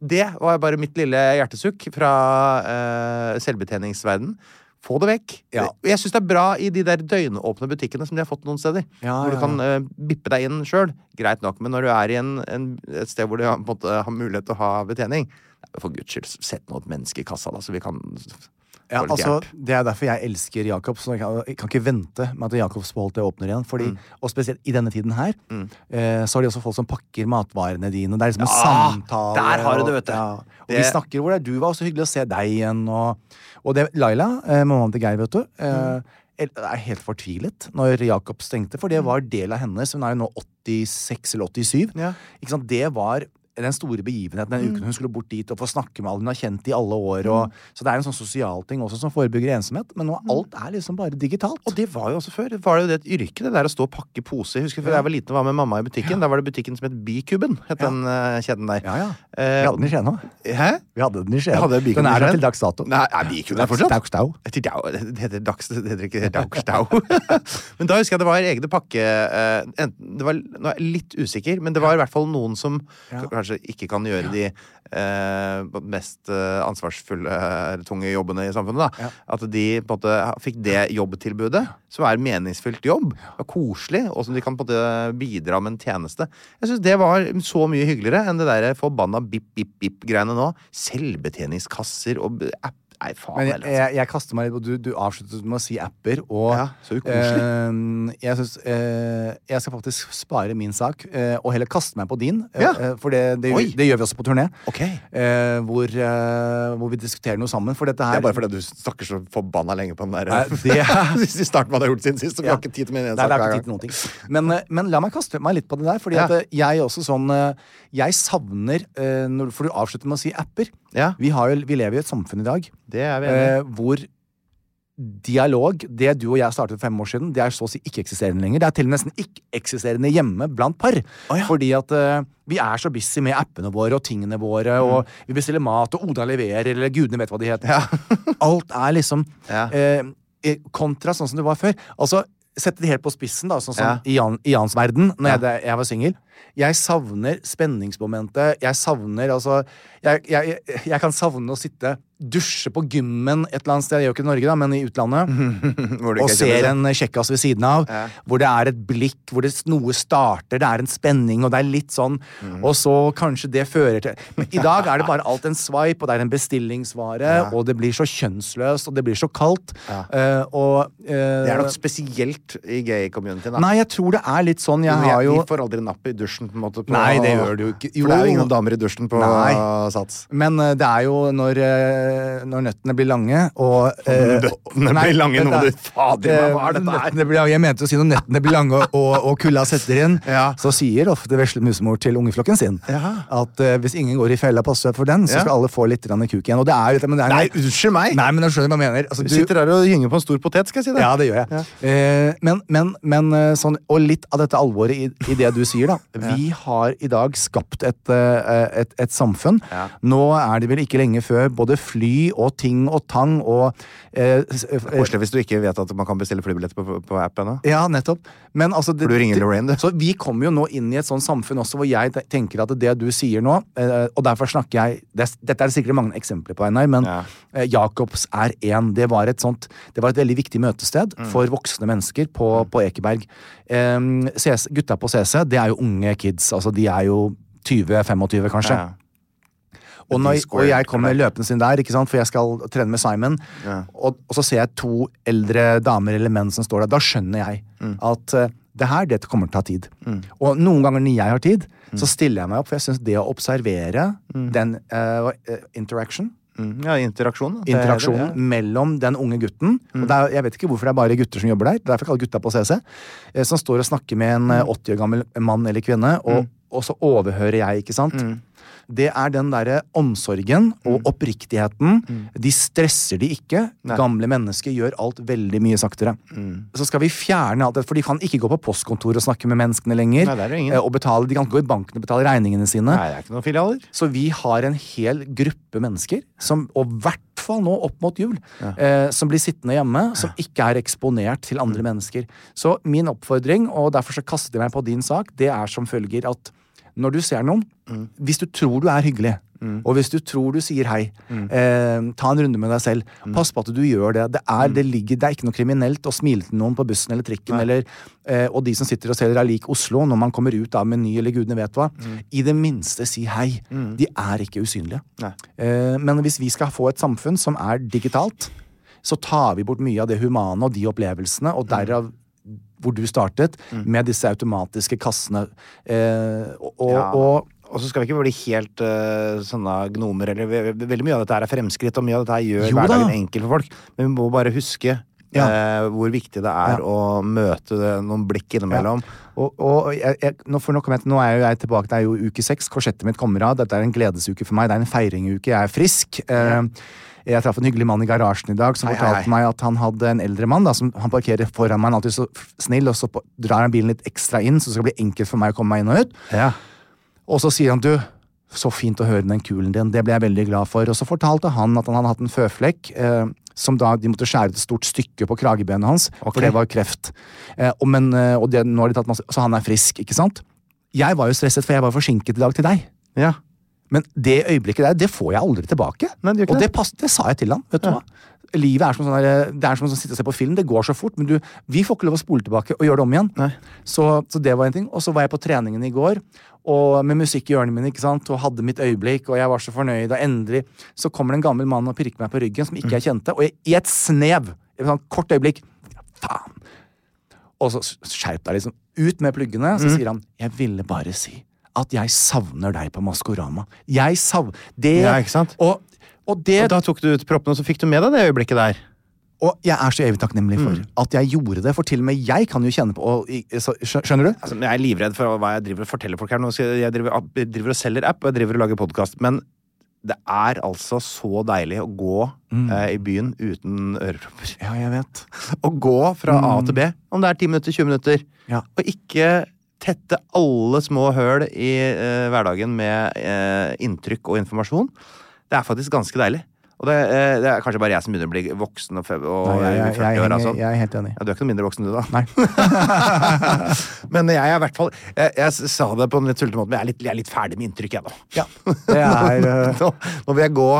Det var bare mitt lille hjertesukk fra uh, selvbetjeningsverden. Få det vekk. Ja. Jeg syns det er bra i de der døgnåpne butikkene som de har fått noen steder. Ja, hvor du ja, kan uh, bippe deg inn sjøl. Greit nok. Men når du er i en, en, et sted hvor du har, måte, har mulighet til å ha betjening For guds skyld, sett nå et menneske i kassa, da, så vi kan Ja, altså, det er derfor jeg elsker Jacobs. og Jeg kan, jeg kan ikke vente med at Jacobs beholdt det åpner igjen. Fordi, Mm. Og spesielt i denne tiden her, eh, så har de også folk som pakker matvarene dine. Det er liksom en Ja, samtale. der har du det, vet du. Ja, og Det- vi snakker hvor det er du var, så hyggelig å se deg igjen. Og, og det, Laila, eh, mammaen til Geir, vet du, eh, er helt fortvilet når Jacob stengte, for det var del av hennes. Hun er jo nå 86 eller 87. Ja. Det var den store begivenheten den uken hun skulle bort dit og få snakke med alle hun har kjent i alle år. Og, Så det er en sånn sosial ting også som forebygger ensomhet. Men nå alt er liksom bare digitalt. Og det var jo også før. Det var jo det et yrke, det der å stå og pakke pose. Jeg husker før jeg var liten og var med mamma i butikken. Da var det butikken som het Bykuben, het den uh, kjeden der. Ja, ja. Eh, Vi hadde den i Skien òg. Hæ? Vi hadde den i Skien. Den er der til dags dato. Nei, er Bykuben der fortsatt? Det heter det heter Dags... Det heter ikke Daugstau. men da husker jeg det var egne pakke... Uh, enten, det var, nå er jeg litt usikker, men det var i hvert fall noen som Ja. kanskje ikke kan gjøre de eh, mest eh, ansvarsfulle, tunge jobbene i samfunnet. da. At de på en måte fikk det jobbtilbudet, som er meningsfylt jobb, og koselig, og som de kan på en måte bidra med en tjeneste. Jeg syns det var så mye hyggeligere enn det der forbanna bip-bip-bip-greiene nå. Selvbetjeningskasser og app Nei, faen Men jeg, altså. jeg, jeg kaster meg litt på Du, du avsluttet med å si apper, og Ja, så ukoselig. eh, jeg syns eh, Jeg skal faktisk spare min sak, eh, og heller kaste meg på din. eh, Ja. eh, for det, det, det gjør vi også på turné. Okay. eh, hvor, hvor vi diskuterer noe sammen. For dette Det er bare fordi du snakker så forbanna lenge på den der Nei, det er- starten man har gjort siden sist, så vi Ja. har ikke tid til min ene sak det er ikke tid til noen ting. Men, men la meg kaste meg litt på det der. Fordi at jeg også sånn Jeg savner når, For du avslutter med å si apper. Ja, Vi, har vi lever i et samfunn i dag det er vi eh, hvor dialog, det du og jeg startet for fem år siden, det er så å si ikke-eksisterende lenger. Det er til og med nesten ikke-eksisterende hjemme blant par. ja. Fordi at eh, vi er så busy med appene våre og tingene våre, og vi bestiller mat, og Oda leverer, eller gudene vet hva de heter. Alt er liksom Ja. eh, eh, kontra sånn som det var før. Altså, sette det helt på spissen, da, sånn som Ja. i, Jan, i Jans verden, når Ja. jeg, jeg var singel. Jeg savner spenningsmomentet. Jeg savner altså jeg, jeg, jeg kan savne å sitte dusje på gymmen et eller annet sted, jeg gjør ikke i Norge, da, men i utlandet, og ser en kjekkas ved siden av, hvor det er et blikk, hvor det, noe starter, det er en spenning, og det er litt sånn, Mm. og så kanskje det fører til Men i dag er det bare alt en swipe, og det er en bestillingsvare, og det blir så kjønnsløst, og det blir så kaldt, eh, og uh, Det er nok spesielt i gay-communityen. da. Nei, jeg tror det er litt sånn. Jeg har jo Vi får aldri napp i dusjen, på en måte. På, Nei, det gjør du jo ikke. For det er jo Jo. ingen damer i dusjen på Nei. Sats. Men eh, det er jo når, eh, når nøttene blir lange og eh, Nøttene blir lange, nå, du- fader, Eh, hva er dette her? blir, Jeg mente å si når nøttene blir lange og, og kulda setter inn, Ja. så sier ofte vesle musemor til ungeflokken sin Ja. at uh, hvis ingen går i fella, pass deg for den, så Ja. skal alle få litt kuk igjen. Og det er jo men det er, Nei, unnskyld meg! Nei, men jeg skjønner hva jeg mener. Altså, Du sitter her og gynger på en stor potet, skal jeg si det. ja, det gjør jeg. Uh, men, men, men eh, sånn, og litt av dette alvoret i, i det du sier, da. Vi har i dag skapt et, eh, et, et samfunn. Nå er det vel ikke lenge før både fly og ting og tang og eh, eh, Koselig hvis du ikke vet at man kan bestille flybilletter på, på app ennå. ja, nettopp. Men altså det, Lorraine. Så vi kommer jo nå inn i et sånt samfunn også hvor jeg tenker at det du sier nå, eh, og derfor snakker jeg det, Dette er det sikkert mange eksempler på, Einar, men Ja. eh, Jacobs er én. Det var et sånt Det var et veldig viktig møtested Mm. for voksne mennesker på, på Ekeberg. CC, gutta på CC, det er jo unge kids. Altså de er jo 20-25, kanskje. Ja. Og, når, og jeg kommer løpende inn der, for jeg skal trene med Simon. Og, og så ser jeg to eldre damer eller menn som står der. Da skjønner jeg Mm. at uh, det her det kommer til å ta tid. Og noen ganger når jeg har tid, så stiller jeg meg opp, for jeg syns det å observere den uh, interaction Mm. Ja, interaksjon. da. Det det, interaksjonen mellom den unge gutten og det er, Jeg vet ikke hvorfor det er bare gutter som jobber der. Det er derfor jeg kaller gutta på CC. eh, Som står og snakker med en eh, 80 år gammel mann eller kvinne, og, og så overhører jeg, ikke sant. Det er den derre omsorgen og oppriktigheten. De stresser de ikke. Gamle mennesker gjør alt veldig mye saktere. Så skal vi fjerne alt det, for de kan ikke gå på postkontoret og snakke med menneskene lenger. Nei, eh, Og betale, de kan ikke gå i banken og betale regningene sine. Nei, det er ikke noen filialer. Så vi har en hel gruppe mennesker, som, og i hvert fall nå opp mot jul, eh, som blir sittende hjemme, som ikke er eksponert til andre mennesker. Så min oppfordring, og derfor så kaster jeg meg på din sak, det er som følger at når du ser noen, hvis du tror du er hyggelig, og hvis du tror du sier hei, eh, ta en runde med deg selv. Pass på at du gjør det. Det er, det ligger, det er ikke noe kriminelt å smile til noen på bussen eller trikken, eller, eh, og de som sitter og selger er lik Oslo, når man kommer ut av Meny eller gudene vet hva, i det minste si hei. De er ikke usynlige. Eh, men hvis vi skal få et samfunn som er digitalt, så tar vi bort mye av det humane og de opplevelsene, og derav hvor du startet, med disse automatiske kassene. Eh, og, Ja. og Og så skal vi ikke bli helt uh, sånne gnomer. Eller, ve- ve- veldig mye av dette er fremskritt, og mye av dette gjør Jo da. hverdagen enkel for folk. Men vi må bare huske Ja. eh, hvor viktig det er Ja. å møte det, noen blikk innimellom. Og, og jeg, jeg, nå, for nå, jeg, nå er jo jeg tilbake, det er jo uke seks. Korsettet mitt kommer av. Dette er en gledesuke for meg. Det er en feiringuke. Jeg er frisk. Eh, jeg traff en hyggelig mann i garasjen i dag som Hei, fortalte hei. meg at han hadde en eldre mann. Da, som Han parkerer foran meg, han er alltid så snill, og så drar han bilen litt ekstra inn, så det skal bli enkelt for meg å komme meg inn og ut. Ja. Og så sier han du, så fint å høre den kulen din, det ble jeg veldig glad for. Og så fortalte han at han hadde hatt en føflekk. Eh, som da de måtte skjære et stort stykke på kragebenet hans, okay. for det var kreft. Eh, og men, eh, og det, nå har de tatt masse, så han er frisk, ikke sant? Jeg var jo stresset, for jeg var forsinket i dag til deg. ja. Men det øyeblikket der, det får jeg aldri tilbake. Nei, det og det. pass, det sa jeg til han. vet du hva? Livet er som sånn der, det er som å sitte og se på film. Det går så fort, men du, vi får ikke lov å spole tilbake og gjøre det om igjen. Så, så det var en ting. Og så var jeg på treningen i går, og med musikk i ørene mine, ikke sant? og hadde mitt øyeblikk, og jeg var så fornøyd, og endelig så kommer det en gammel mann og pirker meg på ryggen som ikke jeg kjente, og jeg, i et snev, i et sånt kort øyeblikk, faen. Og så skjerp deg liksom. Ut med pluggene, så sier han, jeg ville bare si at jeg savner deg på Maskorama. Jeg savner det. Ja, ikke sant? Og, og det Og da tok du ut proppen, og så fikk du med deg det øyeblikket der. og jeg er så evig takknemlig for Mm. at jeg gjorde det, for til og med jeg kan jo kjenne på og, så, Skjønner du? Altså, jeg er livredd for hva jeg driver og forteller folk her. Nå jeg, driver, jeg driver og selger app, og jeg driver og lager podkast. Men det er altså så deilig å gå eh, i byen uten ørepropper. Ja, jeg vet. Å gå fra A til B, om det er 10 minutter, 20 minutter, Ja. og ikke tette alle små høl i eh, hverdagen med eh, inntrykk og informasjon. Det er faktisk ganske deilig. Og det, eh, det er kanskje bare jeg som begynner å bli voksen og, og Nei, jeg, jeg, 40 jeg, år. Altså. jeg er helt enig. Ja, du er ikke noe mindre voksen du, da. Nei. men jeg er i hvert fall jeg, jeg sa det på en litt tullete måte, men jeg er litt, jeg er litt ferdig med inntrykk, jeg, nå. Ja, det er uh... nå, nå vil jeg gå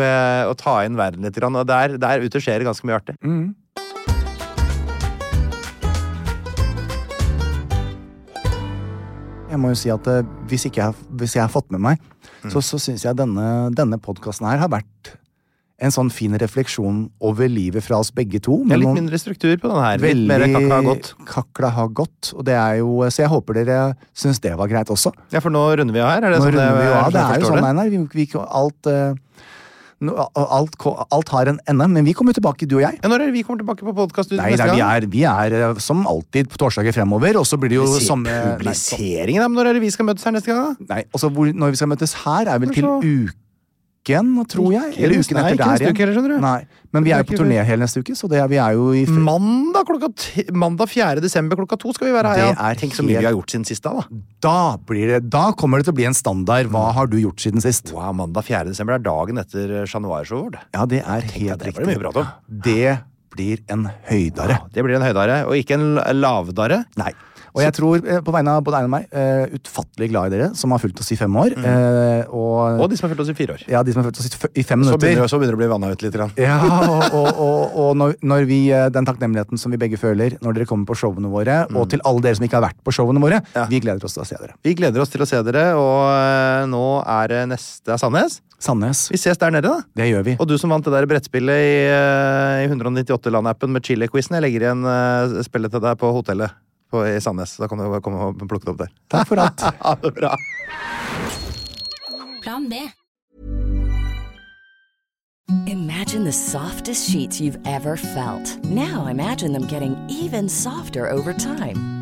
med å ta inn verden litt, og der, der ute skjer det ganske mye artig. Mm. Jeg må jo si at eh, hvis, ikke jeg, hvis jeg har fått med meg, så, så syns jeg denne, denne podkasten her har vært en sånn fin refleksjon over livet fra oss begge to. Det er litt mindre struktur på den her. Litt mer kakla har gått. kakla har gått. Og det er jo, så jeg håper dere syns det var greit også. Ja, for nå runder vi av her? Er det Nå sånn runder vi av. Det er jo sånn, Einar. Vi, vi, alt, no- alt, alt har en ende. Men vi kommer tilbake, du og jeg. Ja, når er det vi kommer tilbake på podkast? Nei, nei, vi, er, vi er eh, som alltid på torsdager fremover, og så blir det jo samme nei, Publiseringen, da? Når er det vi skal møtes her neste gang? da? Nei, altså hvor, Når vi skal møtes her, er vel til Kanskje- uken, tror jeg? Eller uken etter der igjen. uke du. Nei, Men vi er jo på turné hele neste uke, så det er, vi er jo i Mandag klokka mandag 4. desember klokka to skal vi være her. Det ja. er Tenk så mye vi har gjort siden sist da, da. da, blir det, da kommer det til å bli en standard. Hva har du gjort siden sist? Wow, mandag 4. desember er dagen etter Chat Noir-showet vårt. Ja, det er helt det riktig. det om. Det blir en høydare. Ja, det blir en høydare, og ikke en lavdare. Nei. Og jeg tror, eh, på vegne av både Einar og meg, eh, utfattelig glad i dere som har fulgt oss i fem år. eh, og, Mm. Og de som har fulgt oss i fire år. ja, de som har fulgt oss i, f- i fem Så minutter. begynner, så begynner det å bli vanna ut litt. Ja, og, og, og, og når, når vi, den takknemligheten som vi begge føler når dere kommer på showene våre, og til alle dere som ikke har vært på showene våre, Ja. vi gleder oss til å se dere. Vi gleder oss til å se dere, og nå er det neste er Sandnes. Sandnes, Vi ses der nede, da. det gjør vi. Og du som vant det der brettspillet i, i 198-land-appen med Chile-quizen, jeg legger igjen spillet til deg på hotellet på, i Sandnes. Da kan du komme og plukke det opp der. Takk for alt. Ha det bra. Plan B. Imagine the softest sheets you've ever felt. Now imagine them getting even softer over time.